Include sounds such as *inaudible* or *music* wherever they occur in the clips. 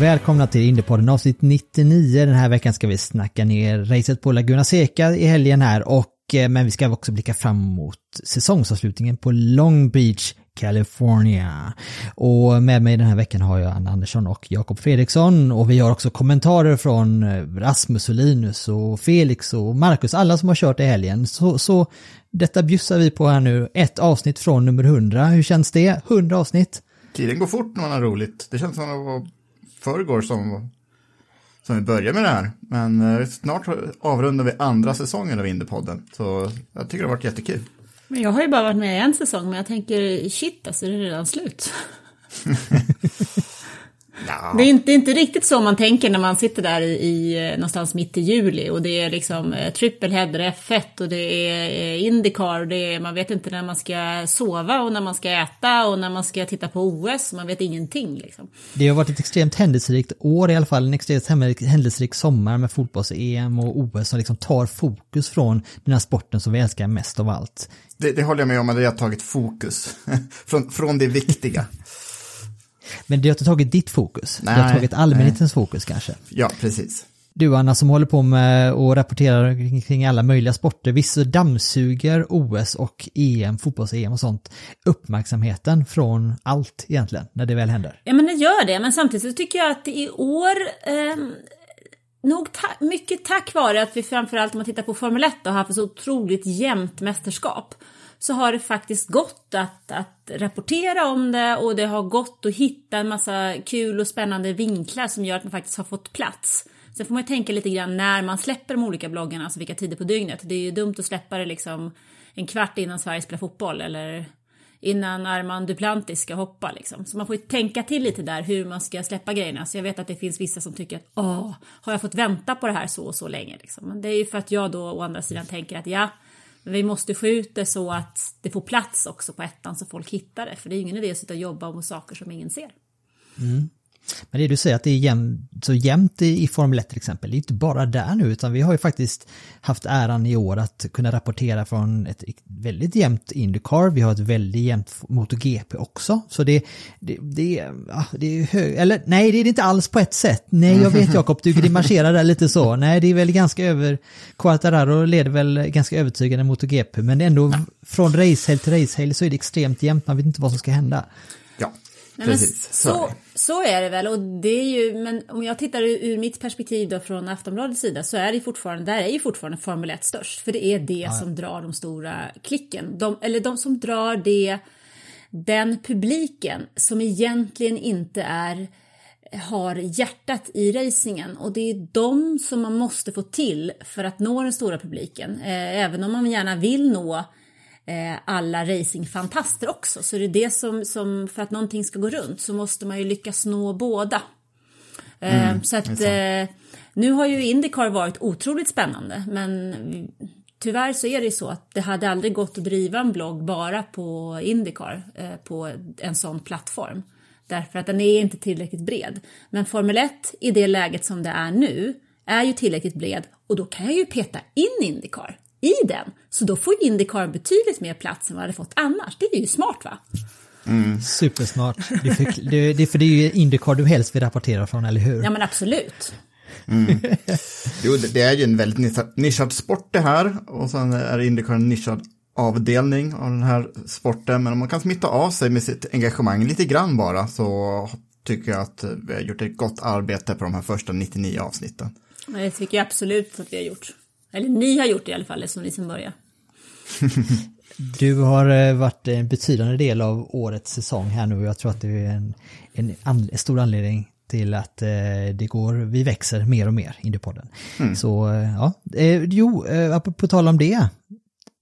Välkomna till Indiepodden avsnitt 99. Den här veckan ska vi snacka ner racet på Laguna Seca i helgen här och eh, men vi ska också blicka fram mot säsongsavslutningen på Long Beach, California. Och med mig den här veckan har jag Anna Andersson och Jakob Fredriksson och vi har också kommentarer från eh, Rasmus och Linus och Felix och Marcus, alla som har kört i helgen. Så, så detta bjussar vi på här nu, ett avsnitt från nummer 100. Hur känns det? 100 avsnitt? Tiden går fort när man har roligt. Det känns som att förrgår som, som vi började med det här. Men eh, snart avrundar vi andra säsongen av Indiepodden. Så jag tycker det har varit jättekul. Men jag har ju bara varit med i en säsong, men jag tänker shit alltså, det är redan slut. *laughs* Ja, Det är inte, det är inte riktigt så man tänker när man sitter där i, i eh, någonstans mitt i juli och det är liksom eh, triple header F1 och det är eh, Indycar och det är, man vet inte när man ska sova och när man ska äta och när man ska titta på OS, man vet ingenting liksom. Det har varit ett extremt händelserikt år i alla fall, en extremt händelserik sommar med fotbolls-EM och OS som liksom tar fokus från den här sporten som vi älskar mest av allt. det, det håller jag med om, att det har tagit fokus *laughs* från, från det viktiga. Men det har inte tagit ditt fokus, det har Nej, tagit allmänhetens fokus kanske. Ja, precis. Du Anna som håller på med och rapporterar kring- alla möjliga sporter, visst dammsuger OS och EM, fotbolls-EM och sånt, uppmärksamheten från allt egentligen, när det väl händer. Ja men det gör det, men samtidigt så tycker jag att i år, ehm, nog ta mycket tack vare att vi framförallt om man tittar på Formel 1 har haft ett så otroligt jämnt mästerskap, så har det faktiskt gått att, att rapportera om det och det har gått att hitta en massa kul och spännande vinklar som gör att man faktiskt har fått plats. Sen får man ju tänka lite grann när man släpper de olika bloggarna, alltså vilka tider på dygnet. Det är ju dumt att släppa det liksom en kvart innan Sverige spelar fotboll eller innan Armand Duplantis ska hoppa liksom. Så man får ju tänka till lite där hur man ska släppa grejerna. Så jag vet att det finns vissa som tycker att åh, har jag fått vänta på det här så och så länge liksom. Men det är ju för att jag då å andra sidan tänker att ja, vi måste få ut det så att det får plats också på ettan så folk hittar det. För det är ju ingen idé att sitta och jobba med saker som ingen ser. Mm. Men det du säger att det är jäm, så jämnt i, i Formel 1 till exempel, det är inte bara där nu utan vi har ju faktiskt haft äran i år att kunna rapportera från ett väldigt jämnt Indycar, vi har ett väldigt jämnt MotoGP också. Så det, det, det, ja, det är hög, eller nej det är det inte alls på ett sätt. Nej jag vet Jakob, du *laughs* grimaserar där lite så. Nej det är väl ganska över, Quartararo leder väl ganska övertygande MotoGP men ändå från racehelg till racehelg så är det extremt jämnt, man vet inte vad som ska hända. Ja, Nej, precis. så, det. så är det väl och det är ju, men om jag tittar ur mitt perspektiv då från Aftonbladets sida så är det fortfarande, där är ju fortfarande Formel 1 störst för det är det som drar de stora klicken. De, eller de som drar det, den publiken som egentligen inte är har hjärtat i racingen och det är de som man måste få till för att nå den stora publiken. Eh, även om man gärna vill nå alla racingfantaster också. Så det är det som, som, för att någonting ska gå runt så måste man ju lyckas nå båda. Eh, så att eh, nu har ju Indycar varit otroligt spännande men tyvärr så är det så att det hade aldrig gått att driva en blogg bara på Indycar eh, på en sån plattform. därför att den är inte tillräckligt bred. Men Formel 1 i det läget som det är nu är ju tillräckligt bred och då kan jag ju peta in Indycar i den. Så då får Indycar betydligt mer plats än vad det hade fått annars. Det är ju smart va? Supersmart. Det är, för, det, det är för det är ju Indycar du helst vill rapportera från, eller hur? Ja men absolut. Jo, det, är ju en väldigt nischad, sport det här. Och sen är Indycar en nischad avdelning av den här sporten. Men om man kan smitta av sig med sitt engagemang lite grann bara så tycker jag att vi har gjort ett gott arbete på de här första 99 avsnitten. Det tycker jag absolut att vi har gjort. Eller ni har gjort det i alla fall, som ni som börjar. *laughs* Du har eh, varit en betydande del av årets säsong här nu och jag tror att det är en, en, an, en stor anledning till att eh, det går, vi växer mer och mer, Indiepodden. Så eh, ja, eh, jo, eh, på, på tal om det.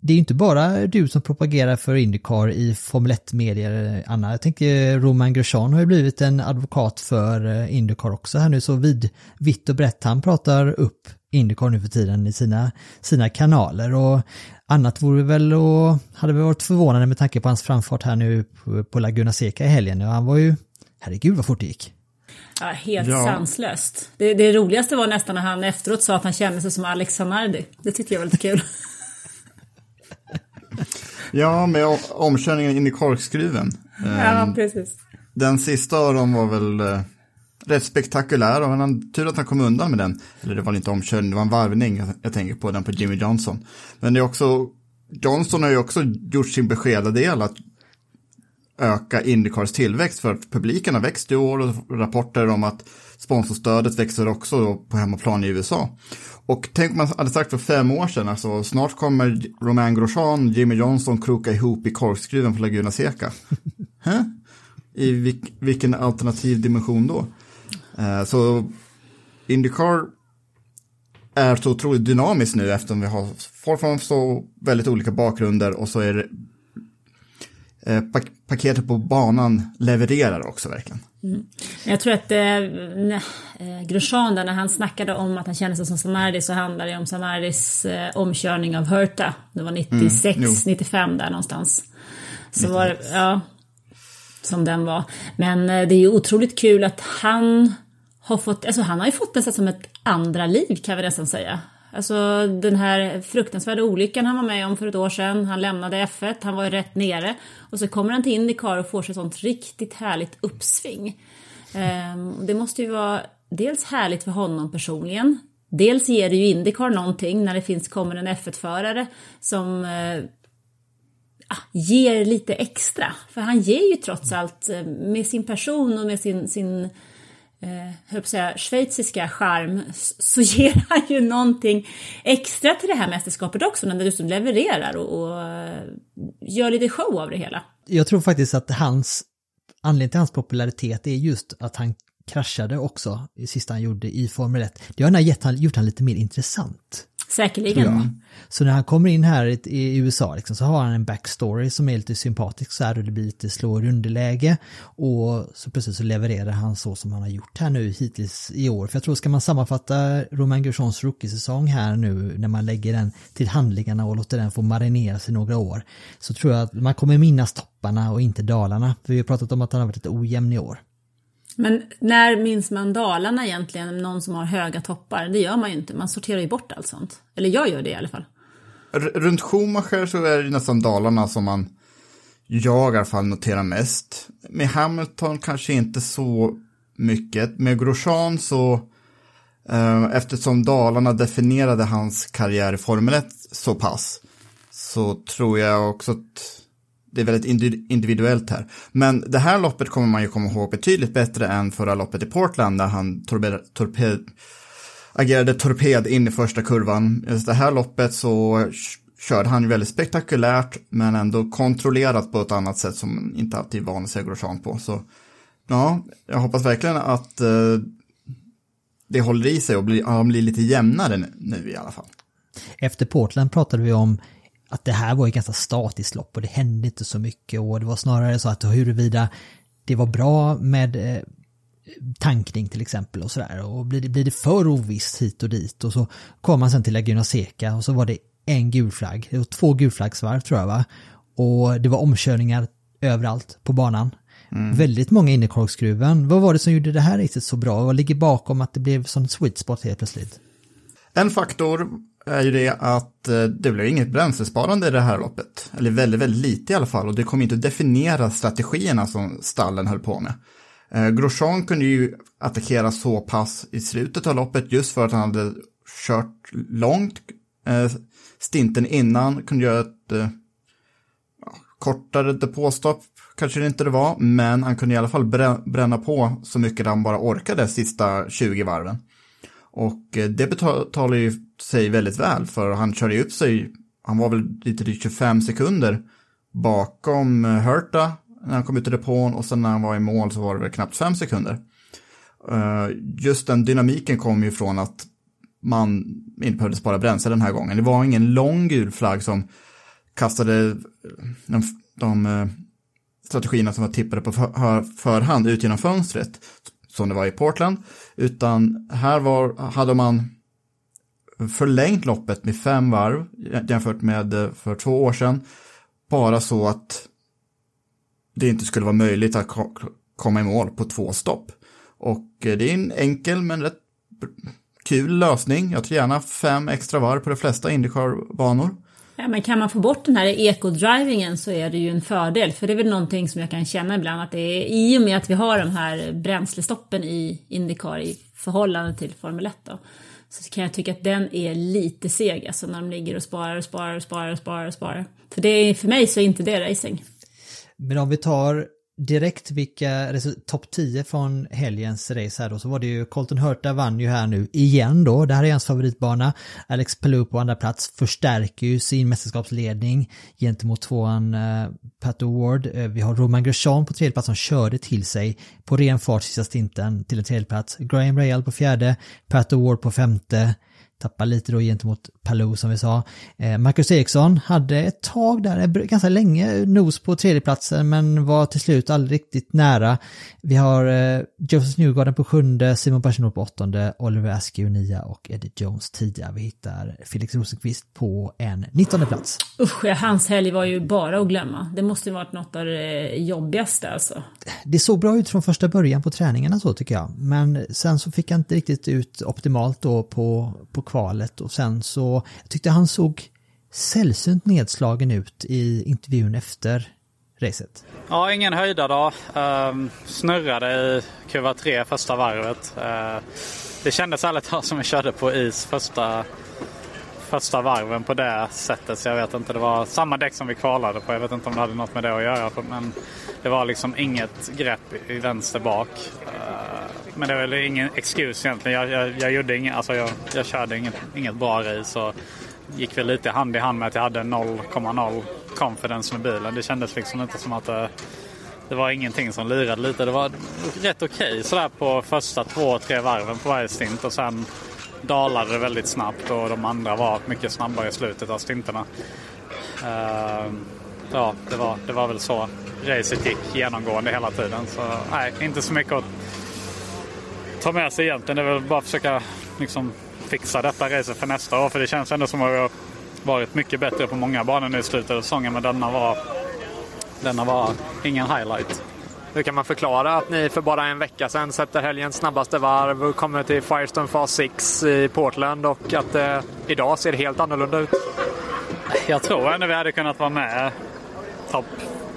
Det är ju inte bara du som propagerar för Indycar i Formel 1-medier, Anna. Jag tänker Roman Grosjean har ju blivit en advokat för eh, Indycar också här nu, så vid, vitt och brett han pratar upp Indycar nu för tiden i sina, sina kanaler. Och annat vore väl och hade väl varit förvånande med tanke på hans framfart här nu på, på Laguna Seca i helgen. Ja, han var ju, herregud vad fort det gick. Ja, helt Ja. sanslöst. Det, det roligaste var nästan när han efteråt sa att han kände sig som Alex Zanardi. Det tyckte jag var lite kul. *laughs* Ja, med omkörningen in i korkskruven. Ja, precis. Den sista av dem var väl eh, rätt spektakulär och han, tur att han kom undan med den. Eller det var inte omkörning, det var en varvning jag, tänker på, den på Jimmy Johnson. Men det är också, Johnson har ju också gjort sin beskeda del att öka Indycars tillväxt för att publiken har växt i år och rapporter om att sponsorstödet växer också på hemmaplan i USA. Och tänk om man hade sagt för fem år sedan, alltså snart kommer Romain Grosjean, Jimmy Johnson kroka ihop i korkskruven på Laguna Seca. *laughs* I vilken alternativ dimension då? Eh, så Indycar är så otroligt dynamiskt nu eftersom vi har folk från så väldigt olika bakgrunder och så är det eh, pak- paketet på banan levererar också verkligen. Jag tror att eh, eh, Grosjean där, när han snackade om att han kände sig som Zanardi så handlade det om Zanardis eh, omkörning av Hurta. Det var 96, jo. 95 där någonstans. Så var ja, som den var. Men eh, det är ju otroligt kul att han har fått, alltså han har ju fått nästan som ett andra liv kan vi nästan säga. Alltså den här fruktansvärda olyckan han var med om för ett år sedan, han lämnade F1, han var ju rätt nere och så kommer han till Indycar och får sig ett sånt riktigt härligt uppsving. Um, det måste ju vara dels härligt för honom personligen, dels ger det ju Indycar någonting när det finns, kommer en F1-förare som uh, ger lite extra. För han ger ju trots allt eh, med sin person och med sin, sin eh, höll på att säga, schweiziska charm så ger han ju någonting extra till det här mästerskapet också när du som levererar och, och eh, gör lite show av det hela. Jag tror faktiskt att hans, anledningen till hans popularitet är just att han kraschade också i sista han gjorde i Formel 1. Det har gett han, gjort han lite mer intressant. Säkerligen. Så när han kommer in här i, USA liksom, så har han en backstory som är lite sympatisk så här och det blir lite slå underläge och så plötsligt så levererar han så som han har gjort här nu hittills i år. För jag tror ska man sammanfatta Romain Grosjeans rookie-säsong här nu när man lägger den till handlingarna och låter den få marineras i några år så tror jag att man kommer minnas topparna och inte dalarna. För vi har pratat om att han har varit lite ojämn i år. Men när minns man Dalarna egentligen, någon som har höga toppar? Det gör man ju inte, man sorterar ju bort allt sånt. Eller jag gör det i alla fall. R- runt Schumacher så är det nästan Dalarna som man, jag i alla fall, noterar mest. Med Hamilton kanske inte så mycket. Med Grosjean så, eh, eftersom Dalarna definierade hans karriär i Formel 1 så pass, så tror jag också att det är väldigt individuellt här. Men det här loppet kommer man ju komma ihåg betydligt bättre än förra loppet i Portland där han torped, torped, agerade torped in i första kurvan. Just det här loppet så körde han ju väldigt spektakulärt men ändå kontrollerat på ett annat sätt som inte alltid är van att se Grosjean på. Så ja, jag hoppas verkligen att eh, det håller i sig och blir, han blir lite jämnare nu, nu i alla fall. Efter Portland pratade vi om att det här var ett ganska statiskt lopp och det hände inte så mycket och det var snarare så att huruvida det var bra med eh, tankning till exempel och sådär och blir det, blir det för ovisst hit och dit och så kom man sen till Laguna Seca och så var det en gul flagg, det var två gulflaggsvarv tror jag va och det var omkörningar överallt på banan Väldigt många Indycar-skruven. Vad var det som gjorde det här riktigt så bra? Vad ligger bakom att det blev sån sweet spot helt plötsligt? En faktor är ju det att eh, det blev inget bränslesparande i det här loppet. Eller väldigt, väldigt lite i alla fall. Och det kommer inte att definiera strategierna som stallen höll på med. Eh, Grosjean kunde ju attackera så pass i slutet av loppet just för att han hade kört långt. Eh, stinten innan kunde göra ett ja, kortare depåstopp, kanske det inte det var, men han kunde i alla fall bränna på så mycket han bara orkade sista 20 varven. Och det betalar ju sig väldigt väl för han körde ju upp sig, han var väl lite drygt 25 sekunder bakom eh, när han kom ut i depån och sen när han var i mål så var det väl knappt 5 sekunder. Eh, just den dynamiken kom ju från att man inte behövde spara bränsle den här gången. Det var ingen lång gul flagg som kastade eh, de, de eh, strategierna som var tippade på för, förhand ut genom fönstret som det var i Portland, utan här var, hade man förlängt loppet med fem varv jämfört med eh, för två år sedan, bara så att det inte skulle vara möjligt att komma i mål på två stopp. Och eh, det är en enkel men rätt kul lösning. Jag tror gärna fem extra varv på de flesta Indycar-banor. Ja, men kan man få bort den här ekodrivingen så är det ju en fördel. För det är väl någonting som jag kan känna ibland att det är i och med att vi har de här bränslestoppen i Indycar i förhållande till Formel 1 då. Så kan jag tycka att den är lite seg, alltså när de ligger och sparar och sparar och sparar och sparar och sparar. För det är, för mig så är inte det racing. Men om vi tar direkt vilka topp 10 från helgens race här då så var det ju Colton Hurta vann ju här nu igen då. Det här är hans favoritbana. Alex Palou på andra plats förstärker ju sin mästerskapsledning gentemot tvåan uh, Pat Award. Uh, eh, vi har Roman Grosjean på tredje plats som körde till sig på ren fart sista stinten till en tredje plats. Graham Rahal på fjärde, Pat Award på femte. Tappar lite då gentemot Palou som vi sa. Eh, Marcus Eriksson hade ett tag där, eh, ganska länge, nos på tredjeplatsen men var till slut aldrig riktigt nära. Vi har eh, Joseph Newgarden på sjunde, Simon Pagenaud på åttonde, Oliver Askew nia och Eddie Jones tia. Vi hittar Felix Rosenqvist på en nittonde plats. Usch, ja, hans helg var ju bara att glömma. Det måste ju varit något av det jobbigaste alltså. Det såg bra ut från första början på träningarna så tycker jag. Men sen så fick han inte riktigt ut optimalt då på, på kvalet och sen så jag tyckte han såg sällsynt nedslagen ut i intervjun efter racet. Ja, ingen höjdardag. Um, ehm, snurrade i QA3 första varvet. Uh, det kändes ärligt talat som jag körde på is första, första varven på det sättet. Så jag vet inte, det var samma däck som vi kvalade på. Jag vet inte om det hade något med det att göra. Men det var liksom inget grepp i vänster bak. Uh, men det är väl ingen excuse egentligen. Jag, jag, jag gjorde inget, alltså jag, jag körde inget, inget bra race. Och gick väl lite hand i hand med att jag hade 0,0 confidence med bilen. Det kändes liksom inte som att det, det var ingenting som lirade lite. Det var rätt okej okay, sådär på första två, tre varven på varje stint och sen dalade det väldigt snabbt och de andra var mycket snabbare i slutet av stinterna. Uh, ja, det var, det var väl så racet gick genomgående hela tiden. Så nej, inte så mycket att ta med sig egentligen. Det är väl bara att försöka liksom fixa detta racet för nästa år. För det känns ändå som att vi har varit mycket bättre på många banor nu i slutet av säsongen. Men denna var, denna var ingen highlight. Hur kan man förklara att ni för bara en vecka sedan sätter helgens snabbaste varv och kommer till Firestone Fast 6 i Portland och att det idag ser helt annorlunda ut? Jag tror ändå vi hade kunnat vara med topp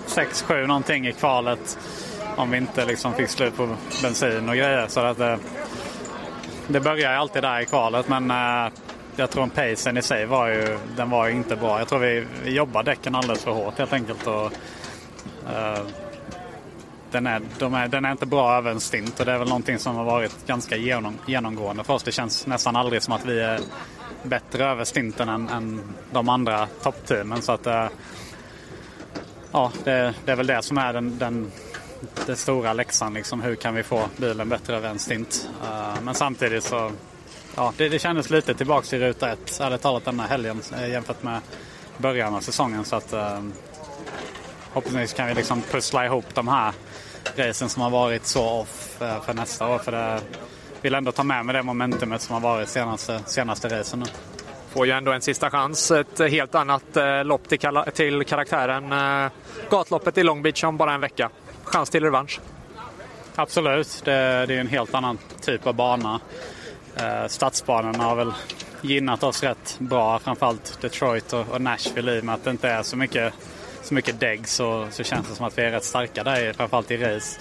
6-7 någonting i kvalet om vi inte liksom fick slut på bensin och grejer. Så att, eh, det börjar ju alltid där i kvalet men eh, jag tror att pacen i sig var ju, den var ju inte bra. Jag tror vi, jobbade jobbar däcken alldeles för hårt helt enkelt. Och, eh, den, är, de är, den är inte bra över en stint och det är väl någonting som har varit ganska genom, genomgående för oss. Det känns nästan aldrig som att vi är bättre över stinten än, än de andra toppteamen. Så att, eh, ja, det, det, är väl det som är den, den, den stora läxan. Liksom. Hur kan vi få bilen bättre över en stint? Uh, eh, men samtidigt så ja, det, det kändes lite tillbaka till ruta ett, ärligt talat denna helgen eh, jämfört med början av säsongen. Så att uh, Hoppningsvis kan vi liksom pussla ihop de här racen som har varit så off för nästa år. För det vill ändå ta med mig det momentumet som har varit senaste, senaste racen nu. Får ju ändå en sista chans. Ett helt annat eh, lopp till, till karaktären. Eh, gatloppet i Long Beach om bara en vecka chans till revansch? Absolut, det, det är en helt annan typ av bana. Eh, stadsbanorna har väl gynnat oss rätt bra, framförallt Detroit och, och Nashville i och med att det inte är så mycket, så mycket dägg så, så känns det som att vi är rätt starka där, framförallt i race.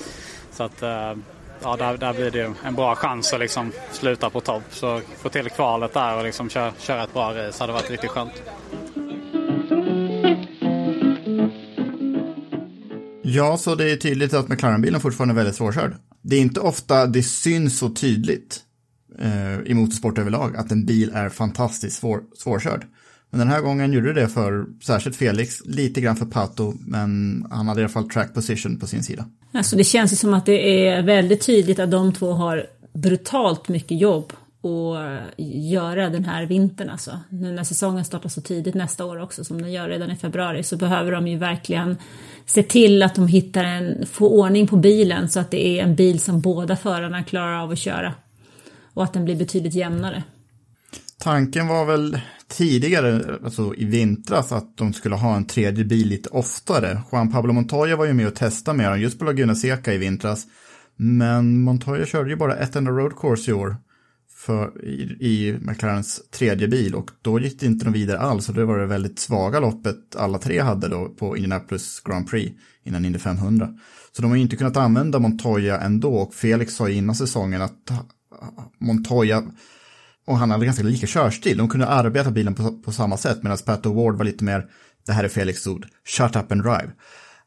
Så att eh, ja, där, där blir det en bra chans att liksom sluta på topp. Så få till kvalet där och liksom köra, köra ett bra race hade varit riktigt skönt. Ja, så det är tydligt att McLaren-bilen fortfarande är väldigt svårkörd. Det är inte ofta det syns så tydligt eh, i motorsport överlag att en bil är fantastiskt svår, svårkörd. Men den här gången gjorde det för särskilt Felix, lite grann för Pato, men han hade i alla fall track position på sin sida. Alltså det känns ju som att det är väldigt tydligt att de två har brutalt mycket jobb att göra den här vintern alltså. Nu när säsongen startar så tidigt nästa år också som den gör redan i februari så behöver de ju verkligen se till att de hittar en, får ordning på bilen så att det är en bil som båda förarna klarar av att köra. Och att den blir betydligt jämnare. Tanken var väl tidigare, alltså i vintras, att de skulle ha en tredje bil lite oftare. Juan Pablo Montoya var ju med och testade med dem just på Laguna Seca i vintras. Men Montoya körde ju bara ett enda road course i år för, i, i McLarens tredje bil och då gick det inte något vidare alls och det var det väldigt svaga loppet alla tre hade då på Indianapolis Grand Prix innan Indy 500. Så de har inte kunnat använda Montoya ändå och Felix sa innan säsongen att Montoya och han hade ganska lika körstil. De kunde arbeta bilen på, på samma sätt medan Pat Ward var lite mer, det här är Felix ord, shut up and drive.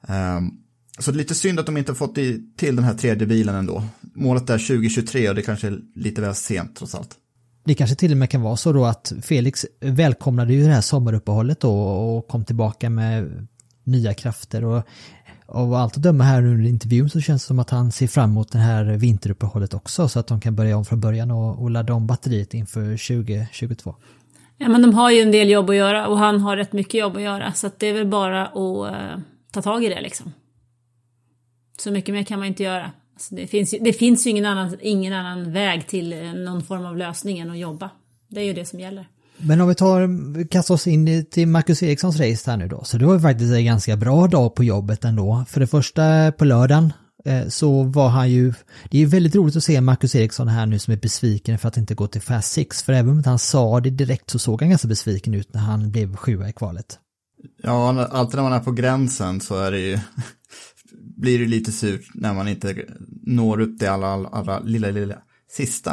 Um, så det är lite synd att de inte fått i, till den här tredje bilen ändå. Målet är 2023 och det kanske är lite väl sent trots allt. Det kanske till och med kan vara så då att Felix välkomnade ju det här sommaruppehållet då och kom tillbaka med nya krafter och av allt att döma här under intervjun så känns det som att han ser fram emot det här vinteruppehållet också så att de kan börja om från början och, och ladda om batteriet inför 2022. Ja men de har ju en del jobb att göra och han har rätt mycket jobb att göra så att det är väl bara att uh, ta tag i det liksom. Så mycket mer kan man inte göra. Alltså det, finns ju, det finns ju ingen annan, ingen annan väg till eh, någon form av lösning än att jobba. Det är ju det som gäller. Men om vi tar, kastar oss in till Marcus Erikssons race här nu då. Så det var faktiskt en ganska bra dag på jobbet ändå. För det första på lördagen eh, så var han ju, det är ju väldigt roligt att se Marcus Eriksson här nu som är besviken för att inte gå till Fast Six. För även om han sa det direkt så såg han ganska besviken ut när han blev sjua i kvalet. Ja, alltid när man är på gränsen så är det ju blir det lite surt när man inte når upp det allra, allra, allra lilla, lilla sista.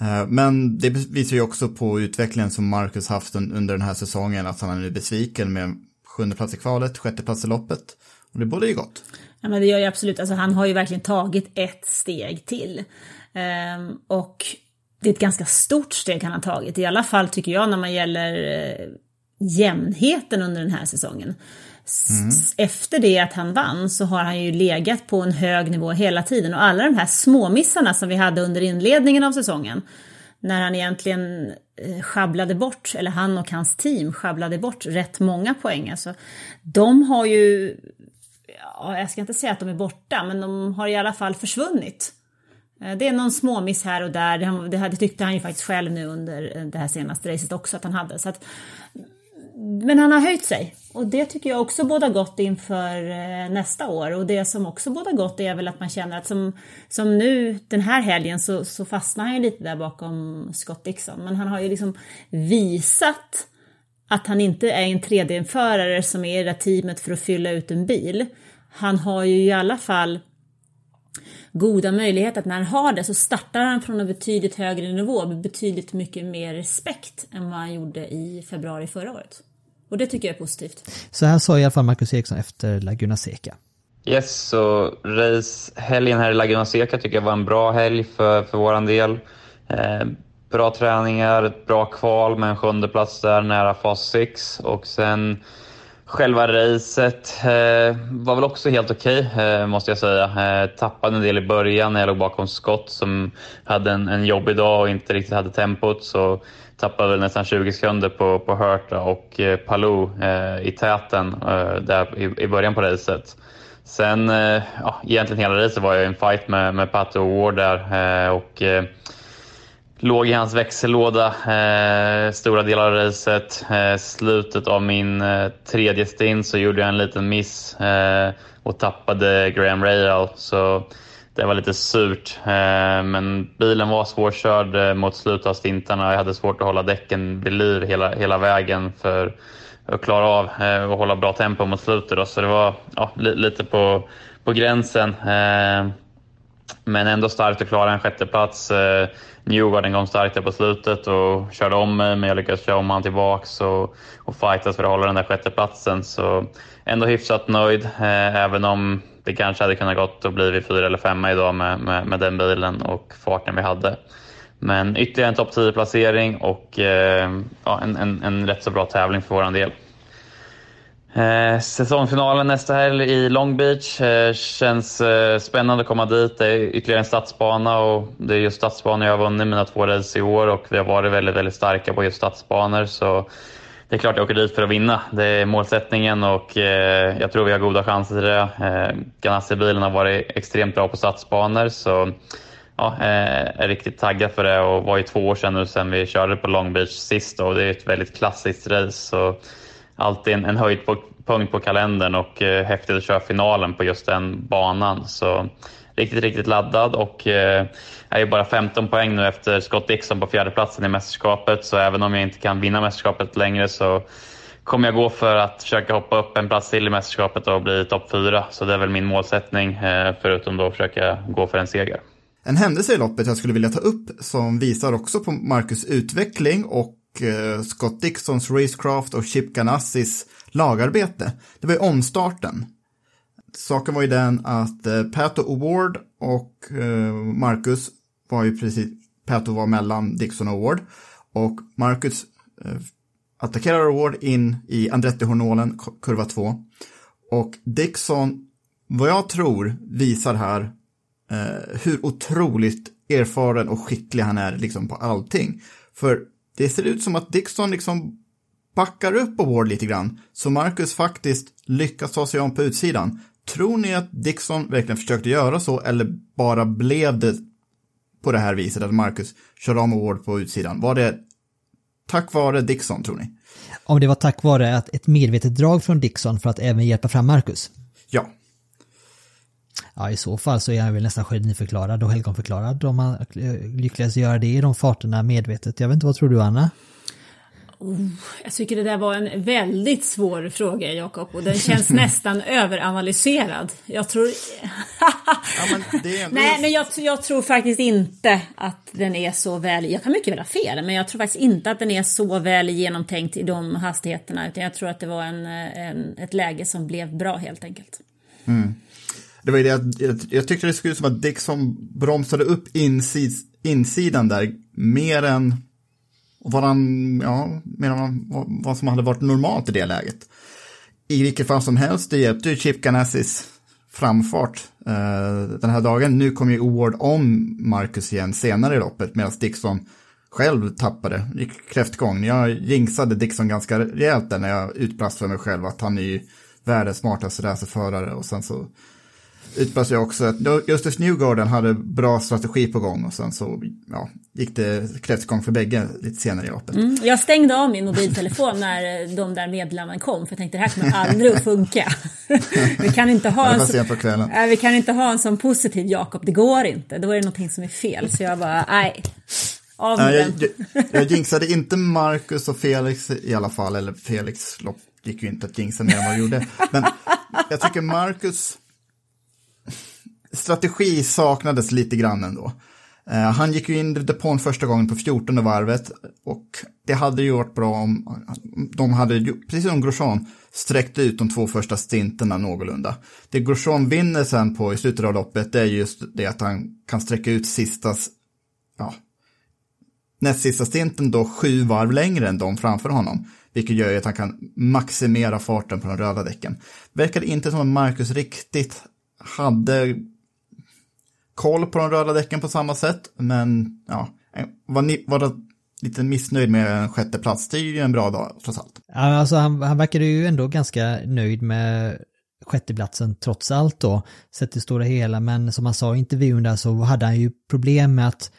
Eh, men det visar ju också på utvecklingen som Marcus haft under den här säsongen, att han är besviken med sjunde plats i kvalet, sjätte plats i loppet. Och det borde ju gott. Ja men det gör ju absolut, alltså han har ju verkligen tagit ett steg till. Ehm, och det är ett ganska stort steg han har tagit, i alla fall tycker jag när man gäller eh, jämnheten under den här säsongen. Mm. Efter det att han vann så har han ju legat på en hög nivå hela tiden och alla de här småmissarna som vi hade under inledningen av säsongen när han egentligen eh, sjabblade bort, eller han och hans team sjabblade bort rätt många poäng. Alltså, de har ju, ja, jag ska inte säga att de är borta, men de har i alla fall försvunnit. Eh, det är någon småmiss här och där, det, det, tyckte han ju faktiskt själv nu under eh, det här senaste racet också att han hade. Så att, men han har höjt sig och det tycker jag också båda gott inför eh, nästa år. Och det som också båda gott är väl att man känner att som, som nu den här helgen så, så fastnar han ju lite där bakom Scott Dixon. Men han har ju liksom visat att han inte är en 3D-förare som är i det där teamet för att fylla ut en bil. Han har ju i alla fall goda möjligheter att när han har det så startar han från en betydligt högre nivå med betydligt mycket mer respekt än vad han gjorde i februari förra året. Och det tycker jag är positivt. Så här sa i alla fall Marcus Eriksson efter Laguna Seca. Yes, så racehelgen här i Laguna Seca tycker jag var en bra helg för, för vår del. Eh, bra träningar, ett bra kval med en sjunde plats där nära fas 6 och sen Själva racet eh, var väl också helt okej, okay, eh, måste jag säga. Eh, tappade en del i början när jag låg bakom Scott som hade en, en jobbig dag och inte riktigt hade tempot. Så tappade väl nästan 20 sekunder på, på Hurta och eh, Palou eh, i täten eh, där i, i början på racet. Sen, eh, ja, egentligen hela racet var jag i en fight med, med Pato eh, och Ward där och låg i hans växellåda eh, stora delar av racet. Eh, slutet av min eh, tredje stint så gjorde jag en liten miss eh, och tappade Graham Rahal. Så det var lite surt. Eh, men bilen var svårkörd eh, mot slutet av stintarna. Jag hade svårt att hålla däcken vid liv hela, hela vägen för att klara av eh, att hålla bra tempo mot slutet. Då. Så det var ja, li, lite på, på gränsen. Eh, men ändå starkt att klara en sjätteplats. Eh, Newgarden kom starkt där på slutet och körde om mig, men jag lyckades köra om honom tillbaks och, och fightas för att hålla den där sjätteplatsen. Så ändå hyfsat nöjd, eh, även om det kanske hade kunnat gått och blivit fyra eller femma idag med, med, med den bilen och farten vi hade. Men ytterligare en topp 10-placering och eh, ja, en, en, en rätt så bra tävling för vår del. Eh, säsongsfinalen nästa helg i Long Beach. Eh, känns eh, spännande att komma dit. Det är ytterligare en stadsbana och det är just stadsbanor jag har vunnit mina två race i år och vi har varit väldigt, väldigt starka på just stadsbanor. Så det är klart jag åker dit för att vinna. Det är målsättningen och eh, jag tror vi har goda chanser till det. Eh, Ganassi-bilen har varit extremt bra på stadsbanor så ja, eh, är riktigt taggad för det och var ju två år sedan nu sedan vi körde på Long Beach sist och det är ett väldigt klassiskt race. Så alltid en, en höjdpunkt på kalendern och eh, häftigt att köra finalen på just den banan. Så riktigt, riktigt laddad och eh, är bara 15 poäng nu efter Scott Dixon på fjärdeplatsen i mästerskapet. Så även om jag inte kan vinna mästerskapet längre så kommer jag gå för att försöka hoppa upp en plats till i mästerskapet och bli topp fyra. Så det är väl min målsättning, eh, förutom då att försöka gå för en seger. En händelse i loppet jag skulle vilja ta upp som visar också på Marcus utveckling och Eh, Scott Dixons racecraft och Chip Ganassis lagarbete. Det var ju omstarten. Saken var ju den att eh, Pato Award och eh, Marcus var ju precis, Pato var mellan Dixon och Award och Marcus attackerar Award in i Andretti-hornolen, kurva 2. Och Dixon, vad jag tror, visar här eh, hur otroligt erfaren och skicklig han är liksom på allting. För det ser ut som att Dixon liksom backar upp Award lite grann, så Marcus faktiskt lyckas ta sig om på utsidan. Tror ni att Dixon verkligen försökte göra så eller bara blev det på det här viset att Marcus körde om Award på utsidan? Var det tack vare Dixon tror ni? Om det var tack vare att ett medvetet drag från Dixon för att även hjälpa fram Marcus? Ja. Ja, i så fall så är han väl nästan geniförklarad och helgonförklarad om man lyckades göra det i de farterna medvetet. Jag vet inte, vad tror du Anna? Oh, jag tycker det där var en väldigt svår fråga, Jakob, och den känns *laughs* nästan överanalyserad. Jag tror... *laughs* ja, men ändå... Nej, men jag, jag, tror faktiskt inte att den är så väl... Jag kan mycket väl ha fel, men jag tror faktiskt inte att den är så väl genomtänkt i de hastigheterna, utan jag tror att det var en, en ett läge som blev bra helt enkelt. Mm. Det var ju det jag, jag, jag tyckte det skulle ut som att Dixon bromsade upp insid, insidan där mer än vad, han, ja, mer än vad, vad som hade varit normalt i det läget. I vilket fall som helst, det hjälpte ju Chip Ganassis framfart eh, den här dagen. Nu kom ju Award om Marcus igen senare i loppet medan Dixon själv tappade, i kräftgång. Jag jinxade Dixon ganska rejält där när jag utbrast för mig själv att han är ju världens smartaste racerförare och sen så utbrast jag också att Justus Newgarden hade bra strategi på gång och sen så ja, gick det kräftgång för bägge lite senare i loppet. Mm, jag stängde av min mobiltelefon när de där meddelandena kom för jag tänkte det här kommer aldrig att funka. *laughs* vi, kan inte ha en så, äh, vi kan inte ha en sån positiv Jakob, det går inte. Då är det någonting som är fel. Så jag bara, nej. Av med jag, jag, jag jinxade inte Marcus och Felix i alla fall, eller Felix lopp gick ju inte att jinxa mer än vad jag gjorde. Men jag tycker Marcus strategi saknades lite grann ändå. Uh, han gick ju in i depån första gången på 14 varvet och det hade ju varit bra om de hade, precis som Grosjean, sträckt ut de två första stinterna någorlunda. Det Grosjean vinner sen på i slutet av loppet det är just det att han kan sträcka ut sista, ja, näst sista stinten då sju varv längre än de framför honom. Vilket gör ju att han kan maximera farten på de röda däcken. Verkar inte som att Marcus riktigt hade koll på de röda däcken på samma sätt, men ja, eh, var, var lite missnöjd med en sjätte plats. Det är ju en bra dag trots allt. Ja, alltså han, han verkade ju ändå ganska nöjd med sjätteplatsen trots allt då, sett det stora hela, men som han sa i intervjun där så hade han ju problem med att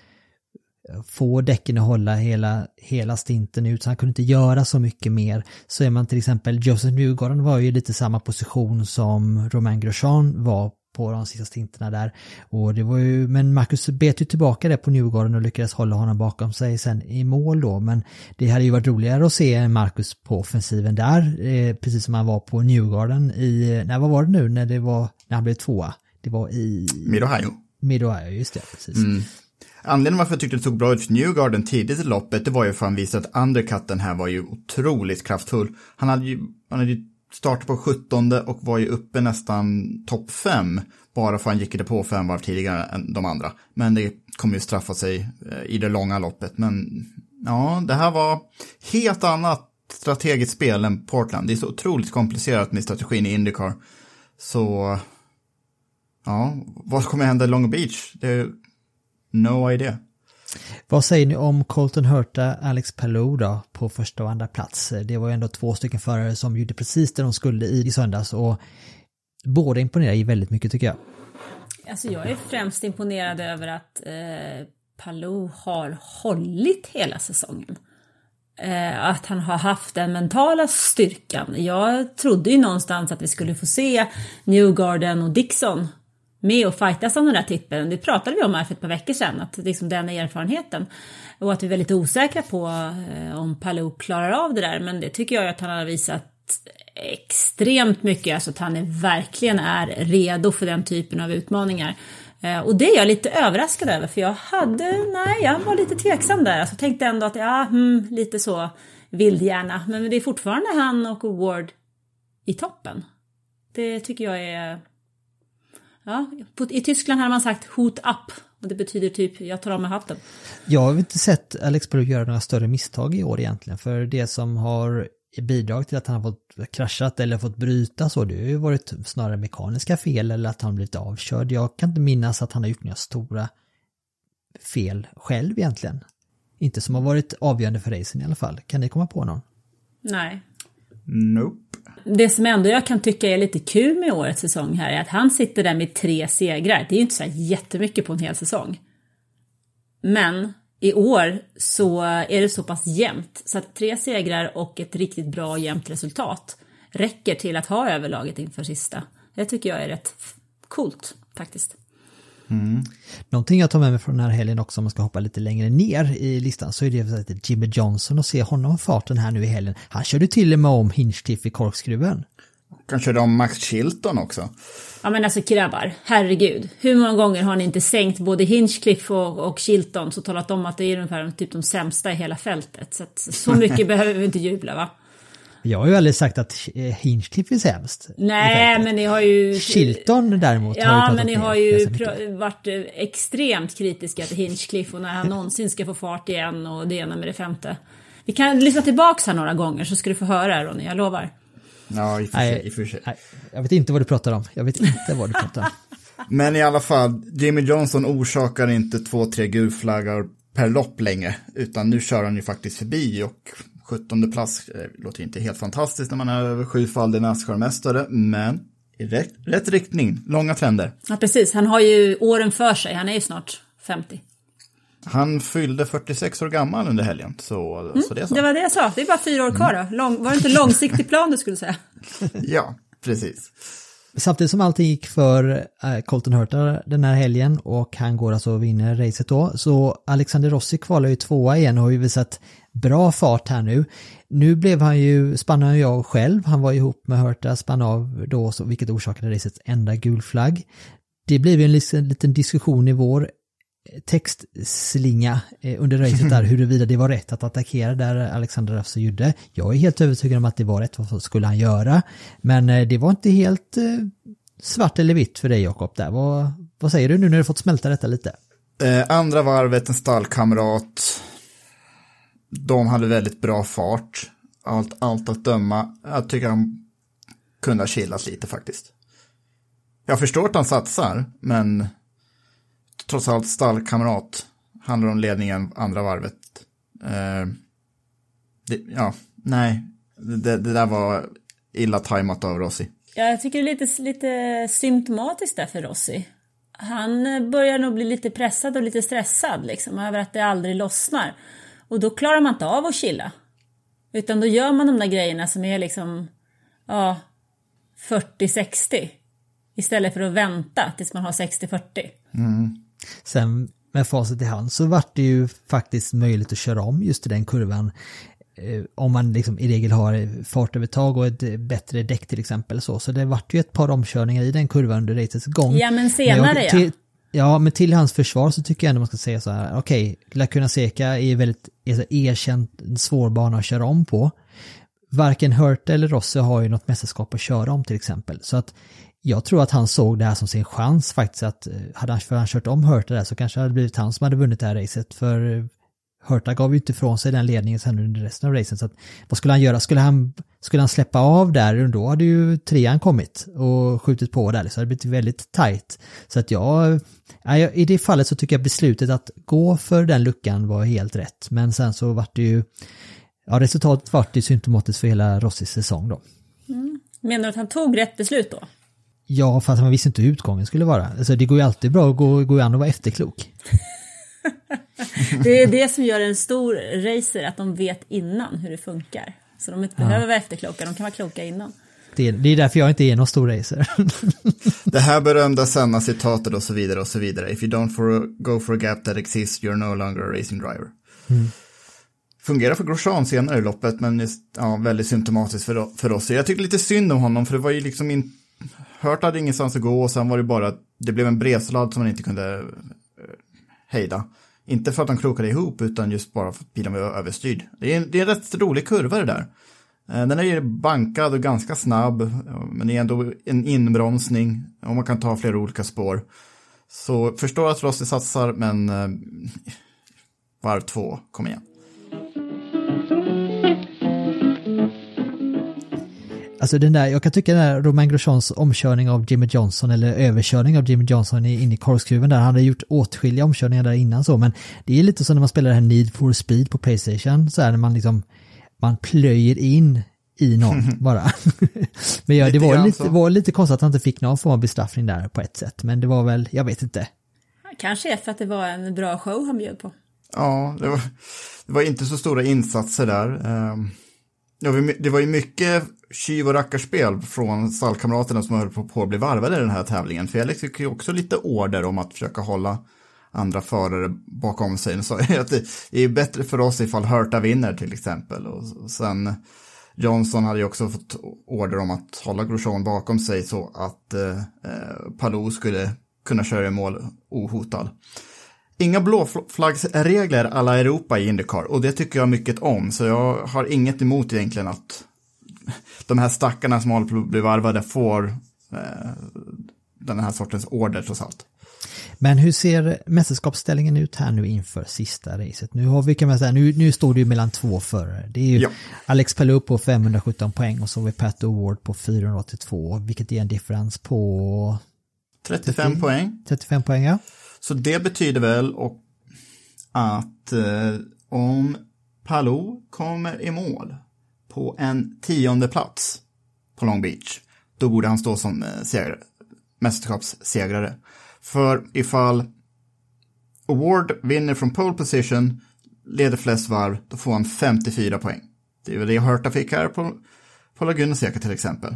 få däcken att hålla hela, hela stinten ut, så han kunde inte göra så mycket mer. Så är man till exempel, Joseph Newgarden var ju lite samma position som Romain Grosjean var på de sista stinterna där. Och det var ju, men Marcus bet ju tillbaka det på Newgarden och lyckades hålla honom bakom sig sen i mål då. Men det hade ju varit roligare att se Marcus på offensiven där, eh, precis som han var på Newgarden i, nej vad var det nu när det var, när han blev tvåa? Det var i... Mid-Ohio. Mid-Ohio, just det, precis. Anledningen varför jag tyckte det tog bra ut för Newgarden tidigt i loppet, det var ju för att han visade att undercutten här var ju otroligt kraftfull. Han hade ju, han hade ju Startade på 17 och var ju uppe nästan topp 5, bara för att han gick det på fem varv tidigare än de andra. Men det kommer ju straffa sig eh, i det långa loppet. Men ja, det här var helt annat strategiskt spel än Portland. Det är så otroligt komplicerat med strategin i Indycar. Så ja, vad kommer hända i Long Beach? Det är no idea. Vad säger ni om Colton Hurta, Alex Palou då på första och andra plats? Det var ju ändå två stycken förare som gjorde precis det de skulle i, söndags och båda imponerar ju väldigt mycket tycker jag. Alltså jag är främst imponerad över att eh, Palou har hållit hela säsongen. Eh, att han har haft den mentala styrkan. Jag trodde ju någonstans att vi skulle få se Newgarden och Dixon med och fightas om den där tippen. Det pratade vi om här för ett par veckor sedan, att liksom den erfarenheten. Och att vi är väldigt osäkra på eh, om Palou klarar av det där, men det tycker jag att han har visat extremt mycket, alltså att han är, verkligen är redo för den typen av utmaningar. Eh, och det är jag lite överraskad över, för jag hade, nej, jag var lite tveksam där. Alltså, tänkte ändå att, ja, hmm, lite så vildhjärna. Men det är fortfarande han och Ward i toppen. Det tycker jag är... Ja, på, i Tyskland har man sagt hot up. Och det betyder typ, jag tar av mig hatten. Jag har inte sett Alex Palou göra några större misstag i år egentligen, för det som har bidragit till att han har fått kraschat eller fått bryta så, det har ju varit snarare mekaniska fel eller att han blivit avkörd. Jag kan inte minnas att han har gjort några stora fel själv egentligen. Inte som har varit avgörande för racen i alla fall. Kan ni komma på någon? Nej. Nope. Det som ändå jag kan tycka är lite kul med årets säsong här är att han sitter där med tre segrar. Det är ju inte så här jättemycket på en hel säsong. Men i år så är det så pass jämnt så att tre segrar och ett riktigt bra jämnt resultat räcker till att ha överlaget inför sista. Det tycker jag är rätt coolt faktiskt. Någonting jag tar med mig från den här helgen också om man ska hoppa lite längre ner i listan så är det att Jimmy Johnson och se honom farten här nu i helgen. Han körde till och med om Hinchcliffe i korkskruven. Kan köra om Max Chilton också. Ja men alltså grabbar, herregud. Hur många gånger har ni inte sänkt både Hinchcliffe och, och Chilton så talat om att det är ungefär typ de sämsta i hela fältet. Så, att, så *laughs* mycket behöver vi inte jubla va? Jag har ju aldrig sagt att eh, Hinchcliffe är sämst. Nej men ni har ju... Chilton däremot har Ja, pratat men ni har ju varit eh, extremt kritiska till Hinchcliffe och när han någonsin ska få fart igen och det ena med det femte. Vi kan lyssna tillbaks här några gånger så ska du få höra Ronny, jag lovar. Ja, i och för Nej, sig. I och för sig. nej, jag vet inte vad du pratar om. Jag vet inte vad du pratar om. *laughs* Men i alla fall, Jimmy Johnson orsakar inte två, tre gulflaggar per lopp längre, utan nu kör han ju faktiskt förbi och 17 plats eh, låter inte helt fantastiskt när man är över sjufaldig Nascar-mästare, men i rätt, rätt riktning, långa trender. Ja precis, han har ju åren för sig, han är ju snart 50. Han fyllde 46 år gammal under helgen, så, så det är så. Det var det jag sa, det är bara fyra år kvar då. Lång, var det inte långsiktig plan du skulle säga? *laughs* Ja, precis. Samtidigt som allting gick för eh, Colton Hurta den här helgen och han går alltså och vinner racet då, så Alexander Rossi kvalar ju tvåa igen och har ju visat bra fart här nu. Nu blev han ju, spann han ju av själv, han var ihop med Hurta, spann av då, så, vilket orsakade racets enda gul flagg. Det blev ju en liten, liten diskussion i vår textslinga eh, under racet där *laughs* huruvida det var rätt att attackera där Alexander Rossi gjorde. Jag är helt övertygad om att det var rätt, vad skulle han göra? Men eh, det var inte helt eh, svart eller vitt för dig Jakob där. Vad, vad säger du nu när du fått smälta detta lite? Eh, andra varvet, en stallkamrat. De hade väldigt bra fart. Allt, allt att döma. Jag tycker han kunde ha chillat lite faktiskt. Jag förstår att han satsar, men trots allt stallkamrat handlar om ledningen andra varvet. Eh, det, ja, nej, det, det där var illa tajmat av Rossi. Ja, jag tycker det är lite, lite symptomatiskt där för Rossi. han börjar nog bli lite pressad och lite stressad liksom, över att det aldrig lossnar. Och då klarar man inte av att chilla. Utan då gör man de där grejerna som är liksom, ja, 40-60. Istället för att vänta tills man har 60-40. Sen med facit i hand så vart det ju faktiskt möjligt att köra om just i den kurvan. eh, Om man liksom i regel har fartövertag och ett bättre däck till exempel. Så, så det vart ju ett par omkörningar i den kurvan under racets gång. Ja, men senare, jag- ja. till, ja. Ja, men till hans försvar så tycker jag ändå man ska säga så här, okej, Lacuna Seca är väldigt är erkänt svår bana att köra om på. Varken Hurt eller Rossi har ju något mästerskap att köra om till exempel. Så att jag tror att han såg det här som sin chans faktiskt att eh, hade han, för han kört om Hurt där så kanske det hade blivit han som hade vunnit det här racet för eh, Hurta gav ju inte ifrån sig den ledningen sen under resten av racet. Så att, vad skulle han göra? Skulle han, skulle han släppa av där, då hade ju trean kommit och skjutit på där. Så det hade blivit väldigt tajt. Så att jag, ja, jag- i det fallet så tycker jag beslutet att gå för den luckan var helt rätt. Men sen så vart det ju, ja resultatet vart ju symptomatiskt för hela Rossis säsong då. Menar du att han tog rätt beslut då? Ja, för att man visste inte hur utgången skulle vara. Alltså det går ju alltid bra att gå, gå an och vara efterklok. *laughs* Det är det som gör en stor racer, att de vet innan hur det funkar. Så de inte behöver vara efterkloka, de kan vara kloka innan. Det, det är därför jag inte är någon stor racer. *laughs* Det här berömda Senna-citatet och så vidare och så vidare. If you don't for go for a gap that exists you're no longer a racing driver. Fungerar för Grosjean senare i loppet, men just, ja, väldigt symptomatiskt för, för oss. Jag tyckte lite synd om honom, för det var ju liksom in... Hört hade ingenstans att gå och sen var det bara, det blev en bredsladd som man inte kunde eh, hejda. Inte för att de krokade ihop, utan just bara för att bilen var överstyrd. Det är, en- det är en rätt rolig kurva det där. Eh, den är ju bankad och ganska snabb, eh, men det är ändå en inbromsning och man kan ta flera olika spår. Så förstår att Rossi satsar, men eh, varv två, kom igen. Alltså den där, jag kan tycka den där Romain Grosjeans omkörning av Jimmy Johnson eller överkörning av Jimmy Johnson in i korkskruven där, han hade gjort åtskilliga omkörningar där innan så, men det är lite som när man spelar det här Need for Speed på Playstation, så här när man liksom, man plöjer in i någon *laughs* bara. *laughs* men ja, det var lite, var lite konstigt att han inte fick någon form av bestraffning där på ett sätt, men det var väl, jag vet inte. Kanske är för att det var en bra show han bjöd på. Ja, det var, det var inte så stora insatser där. Ehm, det var, ju- det var ju mycket tjuv och rackarspel från stallkamraterna som höll på, att bli varvade i den här tävlingen. Felix fick ju också lite order om att försöka hålla andra förare bakom sig. Han sa *laughs* att det är bättre för oss ifall Hurta vinner till exempel. Och, sen Johnson hade ju också fått order om att hålla Grosjean bakom sig så att eh, eh, Palou skulle kunna köra i mål ohotad. Inga blåflaggsregler alla Europa i Indycar och det tycker jag mycket om. Så jag har inget emot egentligen att de här stackarna som håller på att bli varvade får eh, den här sortens order trots allt. Men hur ser mästerskapsställningen ut här nu inför sista racet? Nu har vi, kan man säga, nu, nu står det ju mellan två förare. Det är ju Ja. Alex Palou på 517 poäng och så har vi Pat O'Ward på 482, vilket är en differens på 35 poäng. 35 poäng, ja. Så det betyder väl och att eh, om Palou kommer i mål på en tionde plats på Long Beach, då borde han stå som eh, segrare, mästerskapssegrare. För ifall Award vinner från pole position, leder flest varv, då får han 54 poäng. Det är väl det Hurta fick här på, på Laguna Seca till exempel.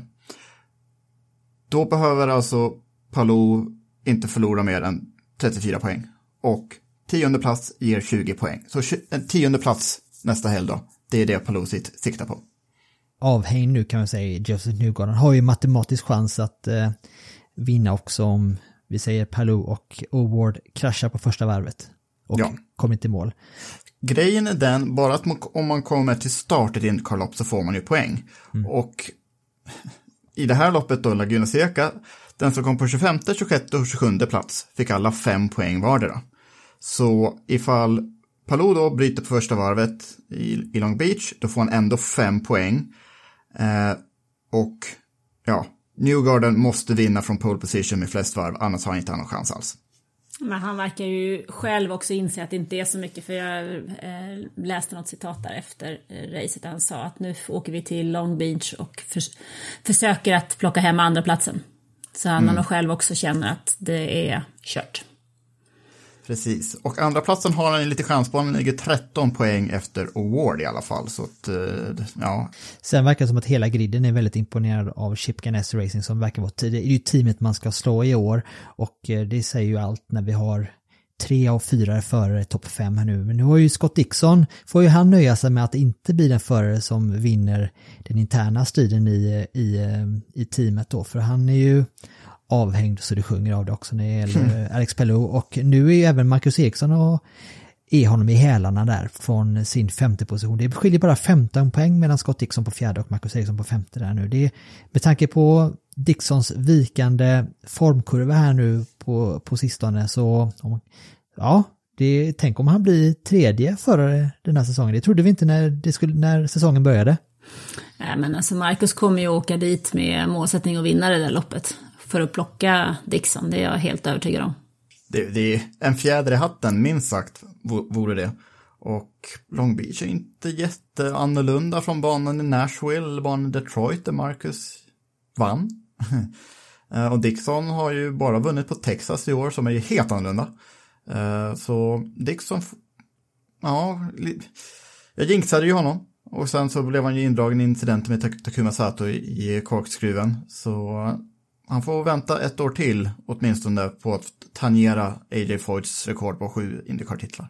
Då behöver alltså Palou inte förlora mer än 34 poäng. Och tionde plats ger 20 poäng. Så en tionde plats nästa helg då, det är det Palou sitt, siktar på. Avhängd nu kan man säga, Joseph Newgarden har ju matematisk chans att eh, vinna också om vi säger Palou och O'Ward kraschar på första varvet och Ja. kommer inte i mål. Grejen är den, bara att man, om man kommer till start i ett Indycar-lopp så får man ju poäng. Och i det här loppet då, Laguna Seca, den som kom på 25, 26 och 27 plats fick alla fem poäng vardera. Så ifall Palou då bryter på första varvet i, i Long Beach, då får han ändå fem poäng. Eh, och ja, Newgarden måste vinna från pole position med flest varv, annars har han inte någon chans alls. Men han verkar ju själv också inse att det inte är så mycket, för jag eh, läste något citat där efter eh, racet där han sa att nu åker vi till Long Beach och förs- försöker att plocka hem andra platsen. Så han nog själv också känner att det är kört. Precis, och andra platsen har han lite chans på, han ligger 13 poäng efter Award i alla fall. Så att, eh, ja, Sen verkar det som att hela griden är väldigt imponerad av Chip Ganassi Racing som verkar vara. Det är ju teamet man ska slå i år och eh, det säger ju allt när vi har tre av fyra förare topp fem här nu. Men nu har ju Scott Dixon, får ju han nöja sig med att inte bli den förare som vinner den interna striden i, i, i teamet då. För han är ju avhängd så det sjunger av det också när det gäller Alex Pello. Och nu är ju även Marcus Eriksson och är honom i hälarna där från sin femte position. Det skiljer bara 15 poäng mellan Scott Dixon på fjärde och Marcus Eriksson på femte där nu. Det med tanke på Dixons vikande formkurva här nu på, på sistone så om, ja, det, tänk om han blir tredje förare den här säsongen. Det trodde vi inte när, det skulle, när säsongen började. Nej, men alltså Marcus kommer ju åka dit med målsättning att vinna det där loppet. För att plocka Dixon, det är jag helt övertygad om. det, det är en fjäder i hatten, minst sagt, vo- vore det. Och Long Beach är inte jätteannorlunda från banan i Nashville, banan i Detroit där Marcus vann. Eh, och Dixon har ju bara vunnit på Texas i år, som är ju helt annorlunda. Eh, så Dixon, ja, jag jinxade ju honom. Och sen så blev han ju indragen i incidenten med Takuma Sato i korkskruven. Så han får vänta ett år till åtminstone på att tangera AJ Foyts rekord på sju Indycar-titlar.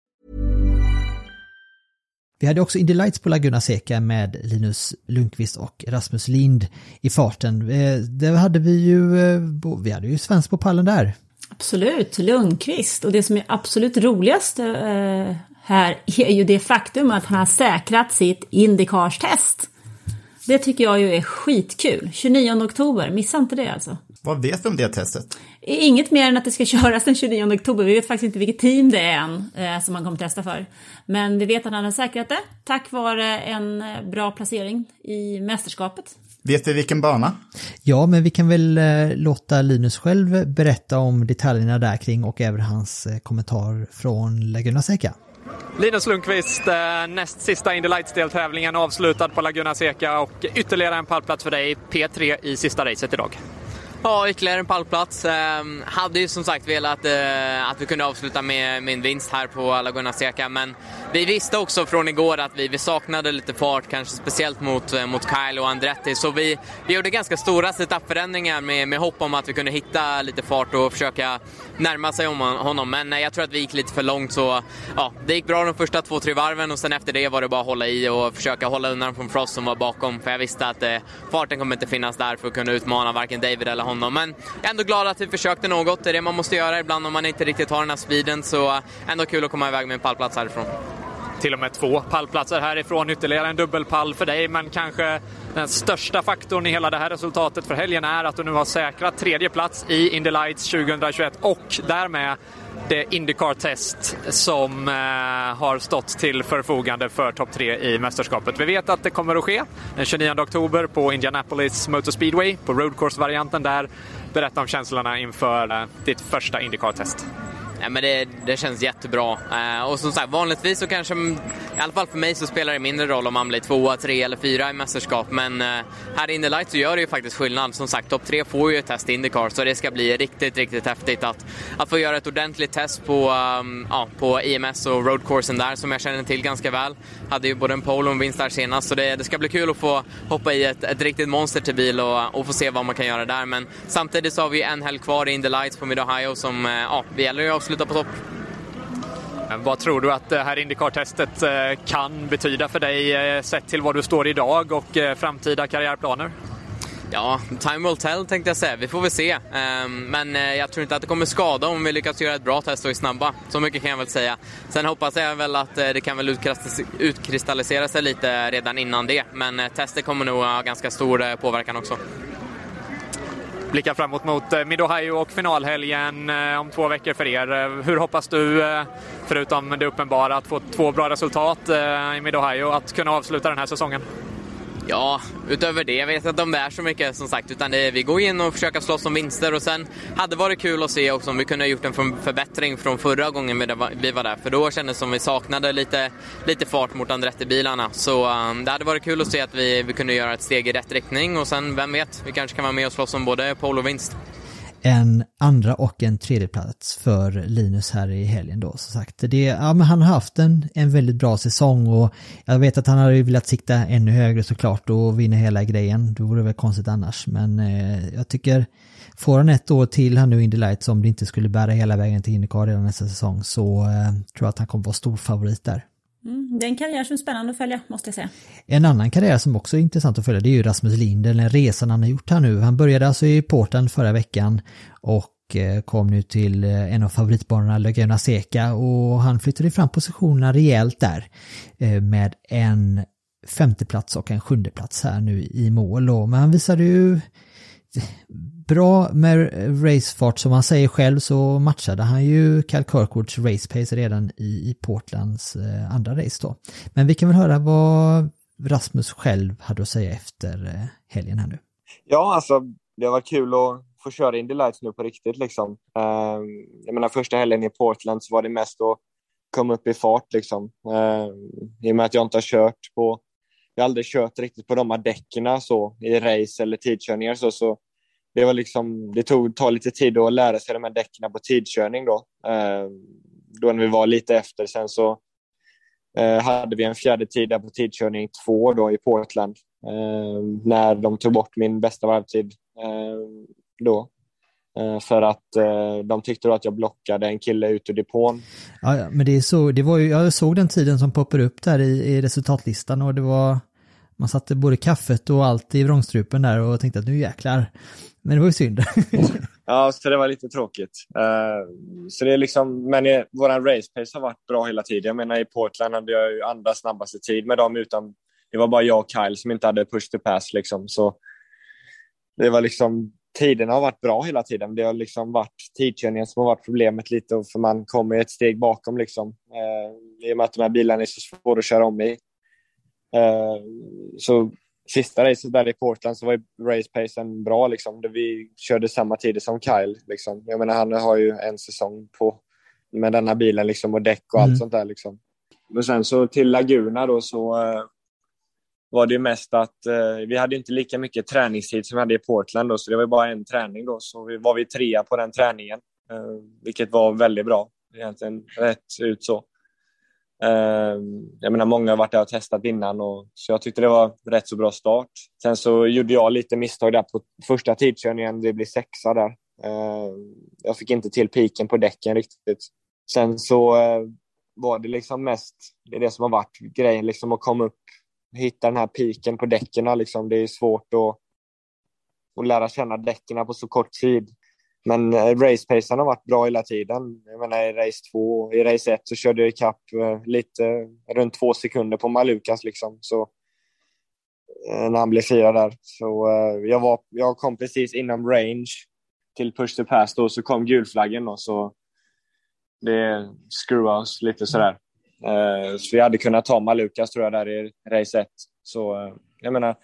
Vi hade också Indy Lights på Laguna Seca med Linus Lundqvist och Rasmus Lind i farten. Eh, där hade vi ju, eh, vi hade ju svensk på pallen där. Absolut, Lundqvist. Och det som är absolut roligast eh, här är ju det faktum att han har säkrat sitt Indycars-test. Det tycker jag ju är skitkul. 29 oktober, missa inte det alltså. Vad vet vi om det testet? Inget mer än att det ska *laughs* köras den 29 oktober. Vi vet faktiskt inte vilket team det är än eh, som han kommer testa för. Men vi vet att han har säkrat det tack vare en eh, bra placering i mästerskapet. Vet vi vilken bana? Ja, men vi kan väl eh, låta Linus själv berätta om detaljerna där kring och även hans eh, kommentar från Laguna Seca. Linus Lundqvist, eh, näst sista Indy Lights-deltävlingen avslutad på Laguna Seca och ytterligare en pallplats för dig, P3 i sista racet idag. Ja, ytterligare en pallplats. Ehm, hade ju som sagt velat eh, att vi kunde avsluta med min vinst här på Laguna Seca, men vi visste också från igår att vi, vi saknade lite fart, kanske speciellt mot, eh, mot Kyle och Andretti, så vi, vi gjorde ganska stora setupförändringar med, med hopp om att vi kunde hitta lite fart och försöka närma sig om honom, men eh, jag tror att vi gick lite för långt så ja, det gick bra de första två, tre varven och sen efter det var det bara att hålla i och försöka hålla undan från Frost som var bakom, för jag visste att eh, farten kommer inte finnas där för att kunna utmana varken David eller honom. Men jag är ändå glad att vi försökte något. Det är det man måste göra ibland om man inte riktigt har den här speeden. Så eh, ändå kul att komma iväg med en pallplats härifrån. Till och med två pallplatser härifrån, ytterligare en dubbelpall för dig, men kanske den största faktorn i hela det här resultatet för helgen är att du nu har säkrat tredje plats i Indy Lights 2021 och därmed det Indycar-test som eh, har stått till förfogande för topp tre i mästerskapet. Vi vet att det kommer att ske den 29 oktober på Indianapolis Motor Speedway, på Roadcourse-varianten där. Berätta om känslorna inför eh, ditt första Indycar-test. Ja, men det, det känns jättebra. Eh, och som sagt, vanligtvis så kanske i alla fall för mig så spelar det mindre roll om man blir tvåa, tre eller fyra i mästerskap. Men eh, här i Indy Lights så gör det ju faktiskt skillnad. Som sagt, topp tre får ju ett test i Indycar så det ska bli riktigt, riktigt häftigt att, att få göra ett ordentligt test på, um, ja, på IMS och roadcoursen där som jag känner till ganska väl. Hade ju både en pole och en vinst där senast så det, det ska bli kul att få hoppa i ett, ett riktigt monster till bil och, och få se vad man kan göra där. Men samtidigt så har vi en helg kvar i Indy Lights på Mid-Ohio som, eh, ja, det gäller ju att avsluta på topp. Eh, vad tror du att det här Indycar-testet eh, kan betyda för dig sett till var du står idag och framtida karriärplaner? Ja, time will tell tänkte jag säga. Vi får väl se. Ehm, men jag tror inte att det kommer skada om vi lyckas göra ett bra test och är snabba. Så mycket kan jag väl säga. Sen hoppas jag väl att det kan väl utkristallisera sig lite redan innan det. Men testet kommer nog ha ganska stor påverkan också. Blickar framåt mot Midohio Mid-Ohio och finalhelgen eh, om två veckor för er. Eh, hur hoppas du, förutom det uppenbara, att få två bra resultat i Mid-Ohio, att kunna avsluta den här säsongen? Ja, utöver det, jag vet inte om det är så mycket som sagt, utan det, vi går in och försöker slåss om vinster och sen hade det varit kul att se också om vi kunde ha gjort en förbättring från förra gången vi var- vi var där, för då kändes det som vi saknade lite, lite fart mot Andretti-bilarna. Så um, det hade varit kul att se att vi, vi kunde göra ett steg i rätt riktning och sen, vem vet, vi kanske kan vara med och slåss om både pole och vinst en andra och en tredje plats för Linus här i helgen då som sagt. Det, ja, men han har haft en, en väldigt bra säsong och jag vet att han hade ju velat sikta ännu högre såklart och vinna hela grejen. Det vore väl konstigt annars men eh, jag tycker får han ett år till här nu i Indy Lights om det inte skulle bära hela vägen till Indycar redan nästa säsong så eh, tror jag att han kommer vara stor favorit där. Det är en karriär som är spännande att följa, måste jag säga. En annan karriär som också är intressant att följa det är ju Rasmus Linder, den resan han har gjort här nu. Han började alltså i Portland förra veckan och eh, kom nu till eh, en av favoritbanorna, Laguna Seca och han flyttade fram positionerna rejält där eh, med en femteplats och en sjundeplats här nu i mål. Men han visade ju bra med racefart som han säger själv så matchade han ju Cal Kirkwoods racepace redan i, i Portlands eh, andra race då. Men vi kan väl höra vad Rasmus själv hade att säga efter eh, helgen här nu. Ja, alltså det har varit kul att få köra Indy Lights nu på riktigt liksom. Ehm, jag menar första helgen i Portland så var det mest att komma upp i fart liksom. Ehm, I och med att jag inte har kört på, jag har aldrig kört riktigt på de här däcken så i race eller tidkörningar så, så det var liksom, det tog, tar lite tid att lära sig de här däcken på tidkörning då. Eh, då när vi var lite efter sen så eh, hade vi en fjärde tid där på tidkörning två då i Portland. Eh, när de tog bort min bästa varvtid eh, då. Eh, för att eh, de tyckte då att jag blockade en kille ut ur depån. Ja, men det är så, det var ju, jag såg den tiden som poppar upp där i, i resultatlistan och det var, man satte både kaffet och allt i vrångstrupen där och tänkte att nu jäklar. Men det var ju synd. *laughs* Ja, så det var lite tråkigt. Uh, så det är liksom, men eh, våran race pace har varit bra hela tiden. Jag menar i Portland hade jag ju andra snabbaste tid med dem utan, det var bara jag och Kyle som inte hade push to pass liksom. Så det var liksom, tiden har varit bra hela tiden. Det har liksom varit tidkörningen som har varit problemet lite för man kommer ett steg bakom liksom. Eh, I och med att de här bilarna är så svåra att köra om i. Eh, så sista racet där i Portland så var ju racepacen bra liksom. Vi körde samma tider som Kyle liksom. Jag menar han har ju en säsong på med den här bilen liksom och däck och allt Mm. sånt där liksom. Men sen så till Laguna då så eh, var det ju mest att eh, vi hade inte lika mycket träningstid som vi hade i Portland då, så det var ju bara en träning då. Så vi var vi trea på den träningen, eh, vilket var väldigt bra. Egentligen rätt ut så. Ehm, jag menar, många har varit där och testat innan, och, så jag tyckte det var rätt så bra start. Sen så gjorde jag lite misstag där på första tidkörningen, det blev sexa där. Ehm, jag fick inte till piken på däcken riktigt. Sen så eh, var det liksom mest, det är det som har varit grejen, liksom att komma upp, hitta den här piken på däcken. Liksom. Det är svårt att, att lära känna däcken på så kort tid. Men eh, racepacen har varit bra hela tiden. Jag menar i race 2 i race 1 så körde jag ikapp eh, lite runt två sekunder på Malukas liksom. Så, eh, när han blev fyra där. Så jag, var, jag kom precis inom range till push to pass då, så kom gulflaggen då, så det screwade oss lite sådär. Så vi hade kunnat ta Malukas tror jag där i race 1. Så jag menar,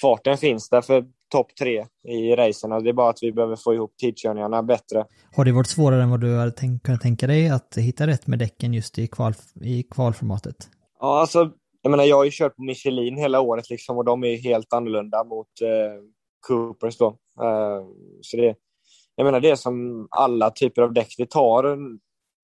farten finns där för topp tre i racerna. Det är bara att vi behöver få ihop tidkörningarna bättre. Har det varit svårare än vad du hade tänkt, kunnat tänka dig att hitta rätt med däcken just i, kval, i kvalformatet? Ja, alltså, jag menar, jag har ju kört på Michelin hela året liksom och de är helt annorlunda mot eh, Coopers då. Eh, så det, jag menar, det är som alla typer av däck. Det tar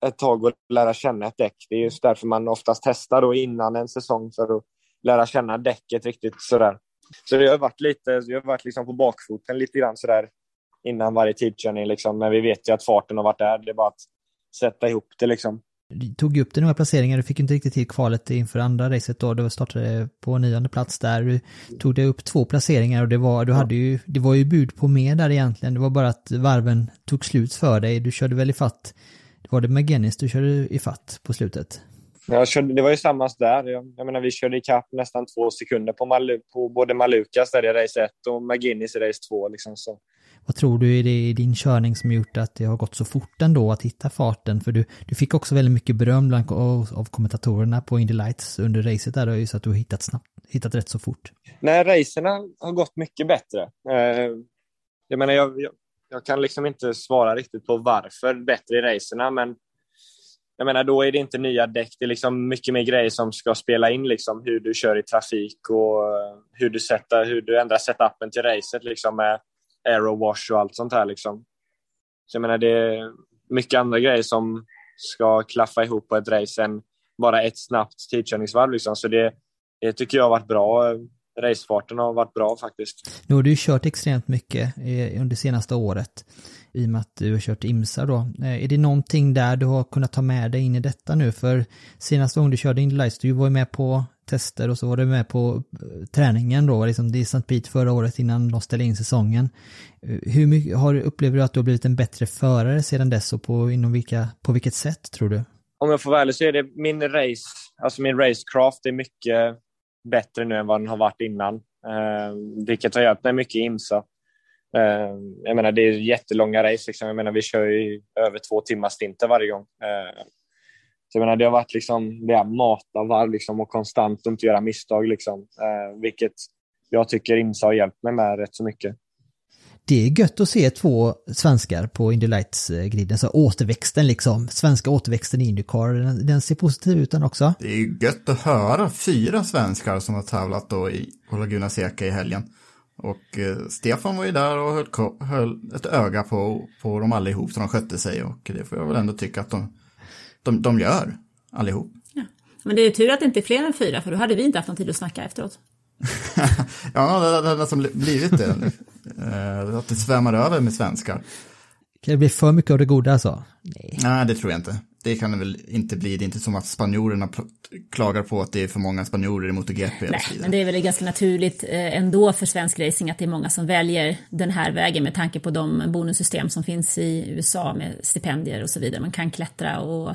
ett tag att lära känna ett däck. Det är just därför man oftast testar då innan en säsong för att lära känna däcket riktigt sådär. Så det har varit lite, jag har varit liksom på bakfoten lite grann sådär innan varje tidkörning liksom. Men vi vet ju att farten har varit där. Det är bara att sätta ihop det liksom. Du tog upp det några placeringar, du fick inte riktigt till kvalet inför andra racet då, du startade på nionde plats där. Du tog det upp två placeringar och det var, du hade ju, det var ju bud på mer där egentligen. Det var bara att varven tog slut för dig. Du körde väl i fatt, var det McGinnis du körde i fatt på slutet? Jag körde, det var ju samma där. Jag, jag menar, vi körde ikapp nästan två sekunder på, Malu, på både Malukas där i race 1 och McGinnis i race 2. Liksom, så. Vad tror du är det i din körning som gjort att det har gått så fort ändå att hitta farten? För du, du fick också väldigt mycket beröm bland, av, av kommentatorerna på Indy Lights under racet där, just att du har hittat snabbt, hittat rätt så fort. Nej, racerna har gått mycket bättre. Eh, jag menar, jag, jag, jag, kan liksom inte svara riktigt på varför bättre i racerna, men jag menar, då är det inte nya däck. Det är liksom mycket mer grejer som ska spela in, liksom hur du kör i trafik och eh, hur du, sätter, hur du ändrar setupen till racet, liksom med aerowash och allt sånt här. Liksom. Så jag menar, det är mycket andra grejer som ska klaffa ihop på ett race än bara ett snabbt tidkörningsvarv. Liksom. Så det, det tycker jag har varit bra. Eh, Racefarten har varit bra faktiskt. Nu har du ju kört extremt mycket under senaste året i och med att du har kört IMSA då. Är det någonting där du har kunnat ta med dig in i detta nu? För senaste gången du körde Indy Lights, du var ju med på tester och så var du med på träningen då, liksom det är St. Pete förra året innan de ställde in säsongen. Hur mycket, har, upplever du att du har blivit en bättre förare sedan dess och på, inom vilka, på vilket sätt tror du? Om jag får vara ärlig så är det min race, alltså min racecraft är mycket bättre nu än vad den har varit innan. Eh, vilket har hjälpt mig mycket i IMSA. Eh, jag menar, det är jättelånga race. Liksom. Jag menar, vi kör ju över två timmars stinter varje gång. Eh, så jag menar, det har varit liksom, det är mata varv liksom, och konstant och inte göra misstag. Liksom. Eh, vilket jag tycker IMSA har hjälpt mig med rätt så mycket. Det är gött att se två svenskar på Indy Lights-griden, så återväxten liksom, svenska återväxten i Indycar, den, den ser positiv ut den också. Det är gött att höra fyra svenskar som har tävlat då i Laguna Seca i helgen. Och eh, Stefan var ju där och höll, höll, ett öga på, på dem allihop så de skötte sig och det får jag väl ändå tycka att de, de, de gör allihop. Ja. Men det är tur att det inte är fler än fyra för då hade vi inte haft någon tid att snacka efteråt. *laughs* ja, det har nästan blivit det. uh, att det svämmar över med svenskar. Kan det bli för mycket av det goda alltså? Nej. Nej, det tror jag inte. Det kan det väl inte bli. Det är inte som att spanjorerna klagar på att det är för många spanjorer i MotoGP. Nej, men det är väl ganska naturligt eh, ändå för svensk racing att det är många som väljer den här vägen med tanke på de bonussystem som finns i USA med stipendier och så vidare. Man kan klättra och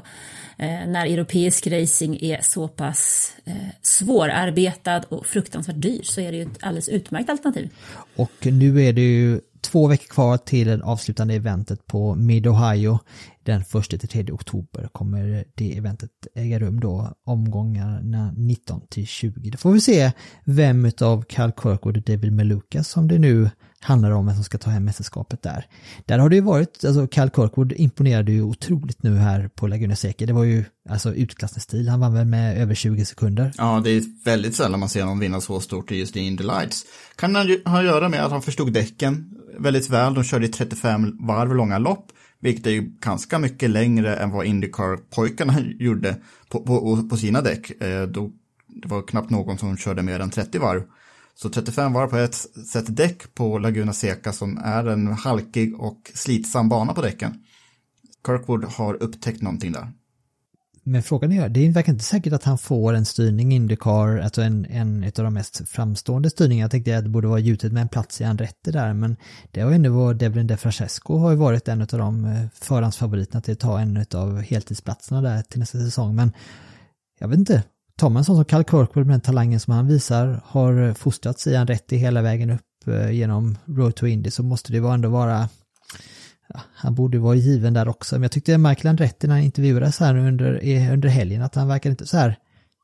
eh, när europeisk racing är så pass eh, svårarbetad och fruktansvärt dyr så är det ju ett alldeles utmärkt alternativ. Och nu är det ju två veckor kvar till det avslutande eventet på Mid-Ohio. Den 1-3 oktober kommer det eventet äga rum då, omgångarna 19 till 20. Då får vi se vem utav Cal Kirkwood och David Meluka som det nu handlar om vem som ska ta hem mästerskapet där. Där har det ju varit, alltså Cal Kirkwood imponerade ju otroligt nu här på Laguna Seca. Det var ju alltså utklassningsstil, han vann väl med över 20 sekunder. Ja, det är väldigt sällan man ser någon vinna så stort i just i Indy Lights. Kan han ha att göra med att han förstod däcken väldigt väl, de körde i 35 varv långa lopp, vilket är ju ganska mycket längre än vad Indycar-pojkarna *laughs* gjorde på, på, på sina däck. Eh, då, det var knappt någon som körde mer än 30 varv. Så 35 varv på ett sätt däck på Laguna Seca som är en halkig och slitsam bana på däcken. Kirkwood har upptäckt någonting där. Men frågan är, det verkar inte säkert att han får en styrning i Indycar, alltså en, en av de mest framstående styrningarna. Jag tänkte att det borde vara gjutet med en plats i Andretti där, men det har ju ändå varit, Devlin De Francesco har ju varit en av de eh, förhandsfavoriterna till att ta en av heltidsplatserna där till nästa säsong, men jag vet inte, tar man en sån som Cal Kirkwood med den talangen som han visar, har fostrats i Andretti hela vägen upp eh, genom Road to Indy så måste det ändå vara Ja, han borde vara given där också, men jag tyckte Michael Andretti när han intervjuades här under, under helgen att han verkade inte så här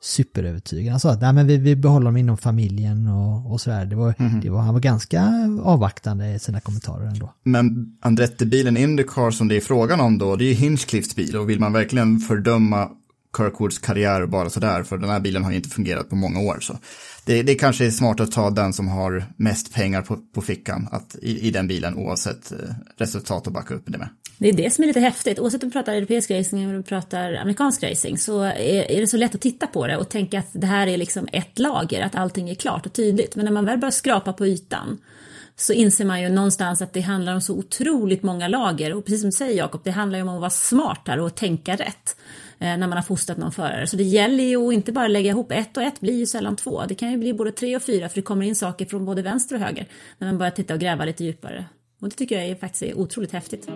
superövertygad. Han sa att nej, men vi, vi behåller dem inom familjen och, och sådär. Det var, mm. det var, han var ganska avvaktande i sina kommentarer ändå. Men Andretti-bilen Indycar som det är frågan om då, det är ju Hinchcliffs bil och vill man verkligen fördöma Kirkwoods karriär bara sådär, för den här bilen har ju inte fungerat på många år. Så det, det kanske är smart att ta den som har mest pengar på, på fickan att, i, i den bilen oavsett eh, resultat och backa upp det med. Det är det som är lite häftigt. Oavsett om vi pratar europeisk racing eller om vi pratar amerikansk racing så är, är det så lätt att titta på det och tänka att det här är liksom ett lager, att allting är klart och tydligt. Men när man väl börjar skrapa på ytan så inser man ju någonstans att det handlar om så otroligt många lager. Och precis som du säger Jakob, det handlar ju om att vara smart här och tänka rätt när man har fostrat någon förare. Så det gäller ju att inte bara lägga ihop ett och ett blir ju sällan två. Det kan ju bli både tre och fyra för det kommer in saker från både vänster och höger när man börjar titta och gräva lite djupare. Och det tycker jag är faktiskt är otroligt häftigt.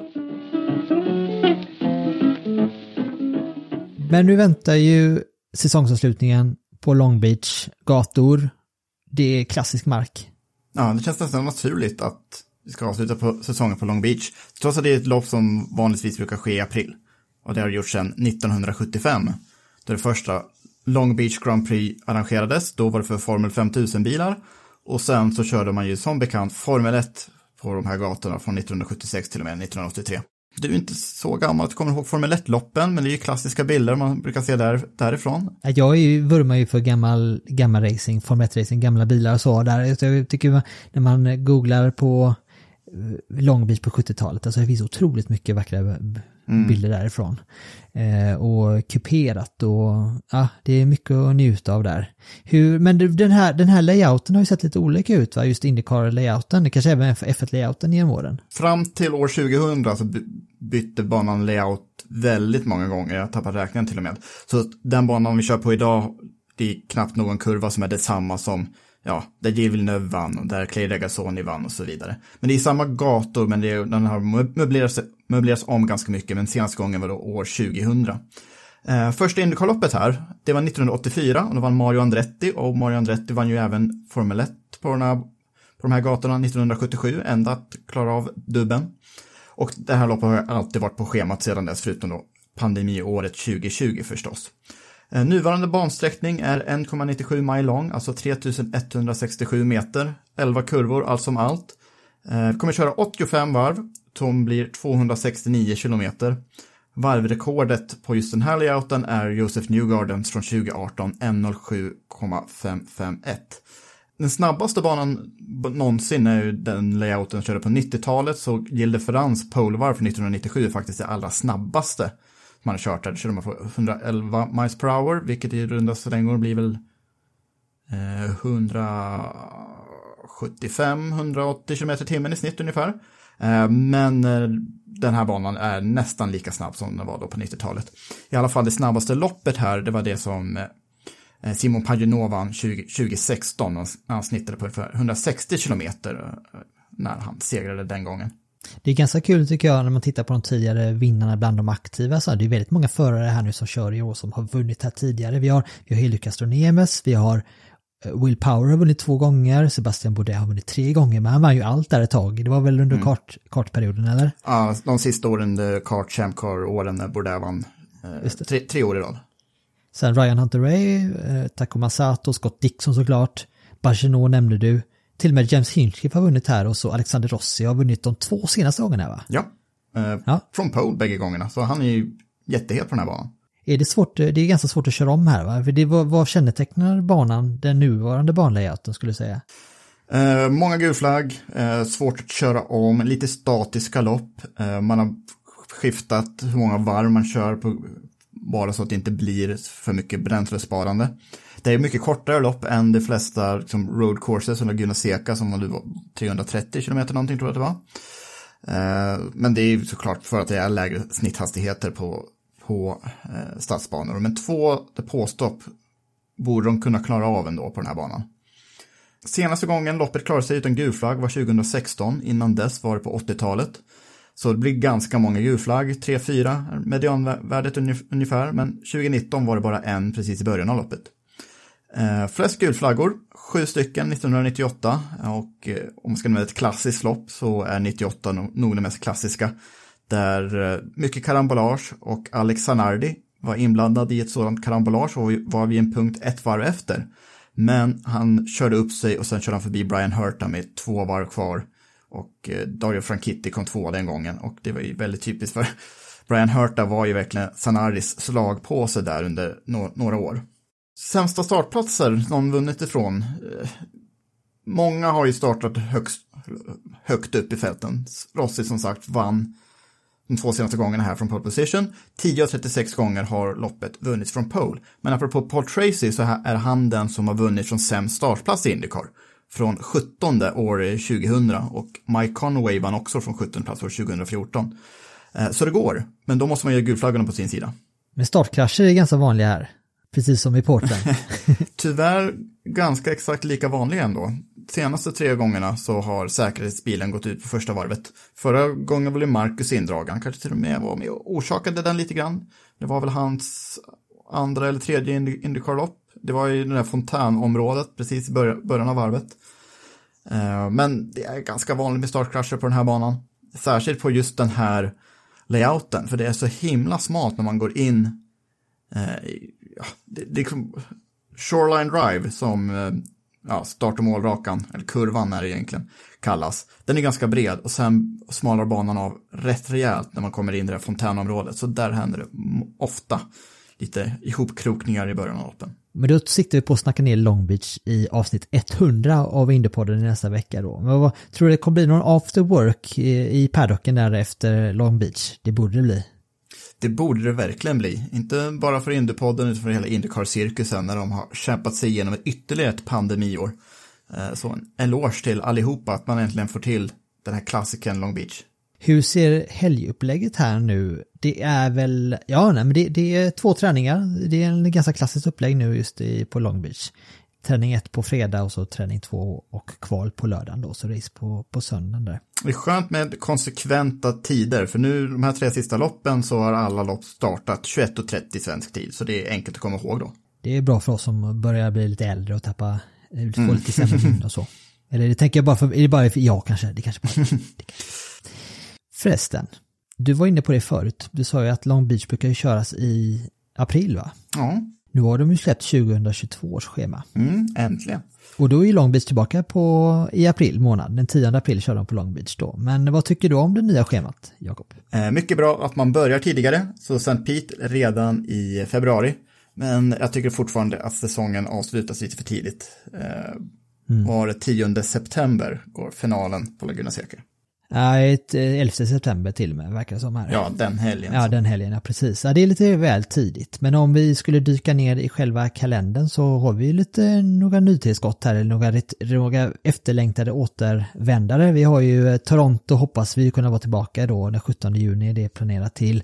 Men nu väntar ju säsongsavslutningen på Long Beach, gator, det är klassisk mark. Ja, det känns nästan naturligt att vi ska avsluta på säsongen på Long Beach. Trots att det är ett lopp som vanligtvis brukar ske i april. Och det har gjorts sedan 1975. Då det första Long Beach Grand Prix arrangerades. Då var det för Formel 5000 bilar. Och sen så körde man ju som bekant Formel 1 på de här gatorna från 1976 till och med 1983. Du är inte så gammal att du kommer ihåg Formel 1-loppen, men det är ju klassiska bilder man brukar se där, därifrån. Jag är ju, vurmar ju för gammal, gammal racing, Formel 1-racing, gamla bilar och så där. Jag tycker när man googlar på eh, Long Beach på 70-talet, alltså det finns otroligt mycket vackra Mm. bilder därifrån. Eh, och kuperat och ja, det är mycket att njuta av där. Hur, men den här, den här layouten har ju sett lite olika ut va, just Indycar-layouten, kanske även F1-layouten genom åren. Fram till år 2000 så by- bytte banan layout väldigt många gånger, jag tappar räkningen till och med. Så den banan vi kör på idag, det är knappt någon kurva som är detsamma som, ja, där Gilles Villeneuve vann och där Clay Regazzoni vann och så vidare. Men det är samma gator, men det är, den har möblerats, möblerats om ganska mycket, men senaste gången var då år 2000. Eh, första Indycar-loppet här, det var 1984 och då vann Mario Andretti och Mario Andretti vann ju även Formel 1 på, den här, på de här gatorna 1977, ända att klara av dubben. Och det här loppet har alltid varit på schemat sedan dess, förutom då pandemiåret 2020 förstås. Eh, nuvarande bansträckning är 1,97 mile lång, alltså 3167 meter, 11 kurvor, allt som allt. Vi Kommer köra 85 varv, som blir 269 kilometer. Varvrekordet på just den här layouten är Joseph Newgardens från 2018, 1.07,551. Den snabbaste banan någonsin är ju den layouten körde på 90-talet, så Gilles de France polevarv från 1997 är faktiskt det allra snabbaste man har kört där. Då körde man på 111 miles per hour, vilket i runda slängor blir väl eh, 175-180 km i timmen i snitt ungefär. Eh, men eh, den här banan är nästan lika snabb som den var då på 90-talet. I alla fall det snabbaste loppet här, det var det som eh, Simon Pagenaud vann 20, 2016. Han snittade på ungefär 160 km eh, när han segrade den gången. Det är ganska kul tycker jag när man tittar på de tidigare vinnarna bland de aktiva. Så det är väldigt många förare här nu som kör i år som har vunnit här tidigare. Vi har, vi har Helio Castronemes, vi har eh, Will Power har vunnit två gånger, Sebastian Bourdais har vunnit tre gånger, men han vann ju allt där ett tag. Det var väl under Mm. kart, kartperioden eller? Ja, de sista åren, eh, kart, champ car-åren när Bourdais vann eh, tre, tre år i rad. Sen Ryan Hunter-Ray, eh, Takuma Sato, Scott Dixon såklart, Bageno nämnde du. Till och med James Hinchcliffe har vunnit här och så Alexander Rossi har vunnit de två senaste gångerna va? Ja, eh, Ja. från pole bägge gångerna, så han är ju jättehet på den här banan. Är det svårt, det är ganska svårt att köra om här va? För det, vad, vad kännetecknar banan, den nuvarande banlayouten skulle jag säga? Eh, många gulflagg, eh, svårt att köra om, lite statiska lopp. Eh, man har skiftat hur många varv man kör på, bara så att det inte blir för mycket bränslesparande. Det är mycket kortare lopp än de flesta liksom, road courses som Laguna Seca som var 330 kilometer någonting tror jag att det var. Eh, men det är ju såklart för att det är lägre snitthastigheter på, på eh, stadsbanor. Men två depåstopp borde de kunna klara av ändå på den här banan. Senaste gången loppet klarade sig utan gulflagg var 2016, innan dess var det på 80-talet. Så det blir ganska många gulflagg, 3-4 medianvärdet ungefär, men 2019 var det bara en precis i början av loppet. Eh, flest gulflaggor, sju stycken 1998 och eh, om man ska nämna ett klassiskt lopp så är 98 nog, det mest klassiska. Där eh, mycket karambolage och Alex Zanardi var inblandad i ett sådant karambolage och var vid en punkt ett varv efter. Men han körde upp sig och sen körde han förbi Brian Hurta med två varv kvar. Och eh, Dario Franchitti kom två den gången och det var ju väldigt typiskt för *laughs* Brian Hurta var ju verkligen Zanardis slagpåse där under no några år. Sämsta startplatser någon vunnit ifrån? Många har ju startat högst, högt upp i fälten. Rossi som sagt vann de två senaste gångerna här från pole position. 10 av 36 gånger har loppet vunnits från pole. Men apropå Paul Tracy så är han den som har vunnit från sämst startplats i Indycar. Från 17 år 2000 och Mike Conway vann också från 17 plats år 2014. Eh, så det går, men då måste man göra gulflaggorna på sin sida. Men startkrascher är ganska vanliga här. Precis som i Portland. *laughs* Tyvärr ganska exakt lika vanliga ändå. Senaste tre gångerna så har säkerhetsbilen gått ut på första varvet. Förra gången var det Marcus indragen, kanske till och med var med och orsakade den lite grann. Det var väl hans andra eller tredje Indy- Indycar-lopp. Det var i det där fontänområdet precis i början av varvet. Eh, men det är ganska vanligt med startkrascher på den här banan. Särskilt på just den här layouten, för det är så himla smalt när man går in eh, ja, det, det är liksom Shoreline Drive som eh, ja, start och målrakan, eller kurvan är det egentligen, kallas. Den är ganska bred och sen smalar banan av rätt rejält när man kommer in i det här fontänområdet. Så där händer det ofta lite ihopkrokningar i början av loppen. Men då siktar vi på att snacka ner Long Beach i avsnitt 100 av Indiepodden i nästa vecka då. Men vad, tror du det kommer bli någon after work i paddocken där efter Long Beach? Det borde det bli. Det borde det verkligen bli. Inte bara för Indiepodden utan för hela Indycar-cirkusen när de har kämpat sig igenom ett ytterligare ett pandemiår. Eh, så en eloge till allihopa att man äntligen får till den här klassikern Long Beach. Hur ser helgupplägget här nu? Det är väl, ja nej, men det, det är två träningar. Det är en ganska klassiskt upplägg nu just i, på Long Beach. Träning ett på fredag och så träning två och kval på lördagen då, så race på, på söndagen där. Det är skönt med konsekventa tider, för nu de här tre sista loppen så har alla lopp startat 21.30 svensk tid, så det är enkelt att komma ihåg då. Det är bra för oss som börjar bli lite äldre och tappa, eh, få Mm. lite sämre och så. Eller det tänker jag bara för, är det bara för jag kanske? Det kanske bara *laughs* det kanske. Förresten, du var inne på det förut. Du sa ju att Long Beach brukar ju köras i april va? Ja, Nu har de ju släppt 2022 års schema. mm, äntligen. Och då är ju Long Beach tillbaka på, i april månad. Den 10 april kör de på Long Beach då. Men vad tycker du om det nya schemat, Jakob? Eh, Mycket bra att man börjar tidigare, så St. Pete redan i februari. Men jag tycker fortfarande att säsongen avslutas lite för tidigt. Eh, Var det 10 september går finalen på Laguna Seca. Ja, ett, eh, 11 september till och med, verkar det som här. Ja, den helgen. Ja, den helgen, ja precis. Ja, det är lite väl tidigt. Men om vi skulle dyka ner i själva kalendern så har vi ju lite några nytillskott här, eller några, några efterlängtade återvändare. Vi har ju eh, Toronto hoppas vi kunna vara tillbaka då den 17 juni, det är planerat till.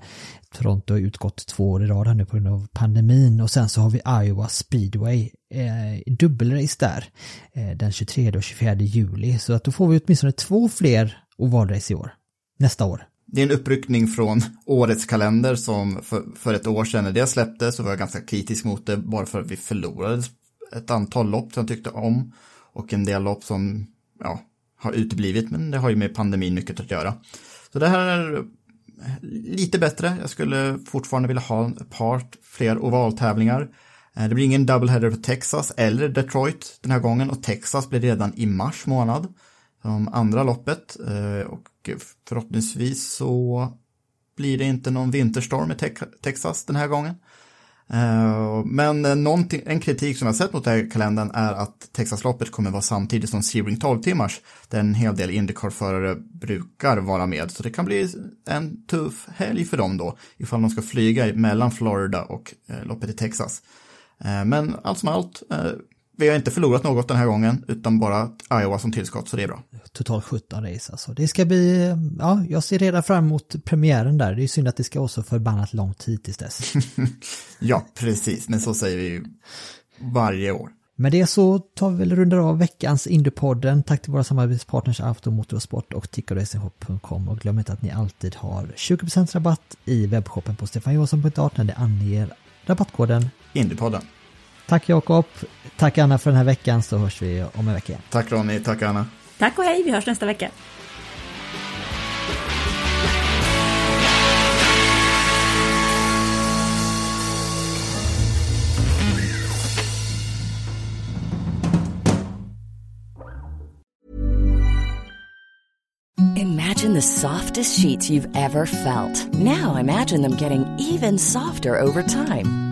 Toronto har utgått två år i rad här nu på grund av pandemin och sen så har vi Iowa Speedway, eh, dubbelrace där, eh, den 23 och 24 juli. Så att då får vi åtminstone två fler ovalrace i år, nästa år. Det är en uppryckning från årets kalender som för, för ett år sedan när det släpptes så var jag ganska kritisk mot det bara för att vi förlorade ett antal lopp som jag tyckte om och en del lopp som ja, har uteblivit men det har ju med pandemin mycket att göra. Så det här är lite bättre. Jag skulle fortfarande vilja ha ett par fler ovaltävlingar. Eh, det blir ingen doubleheader på Texas eller Detroit den här gången och Texas blir redan i mars månad som andra loppet eh, och förhoppningsvis så blir det inte någon vinterstorm i Texas den här gången. Eh, men en kritik som jag sett mot den här kalendern är att Texasloppet kommer vara samtidigt som Sebring 12 timmars där en hel del Indycar-förare brukar vara med. Så det kan bli en tuff helg för dem då ifall de ska flyga mellan Florida och eh, loppet i Texas. Men allt som allt, vi har inte förlorat något den här gången utan bara Iowa som tillskott så det är bra. totalt 17 race alltså. Det ska bli, ja, jag ser redan fram emot premiären där. Det är synd att det ska vara så förbannat lång tid tills dess. *laughs* Ja, precis, men så säger vi ju varje år. Med det så tar vi väl rundar av veckans Indiepodden. Tack till våra samarbetspartners Auto, Motorsport och tickoracingshop.com och glöm inte att ni alltid har 20% rabatt i webbshoppen på stefanjohansson.art när ni anger rabattkoden Indiepodden. Tack Jakob, tack Anna för den här veckan så hörs vi om en vecka igen. Tack Ronny, tack Anna. Tack och hej, vi hörs nästa vecka. Imagine the softest sheets you've ever felt. Now imagine them getting even softer over time.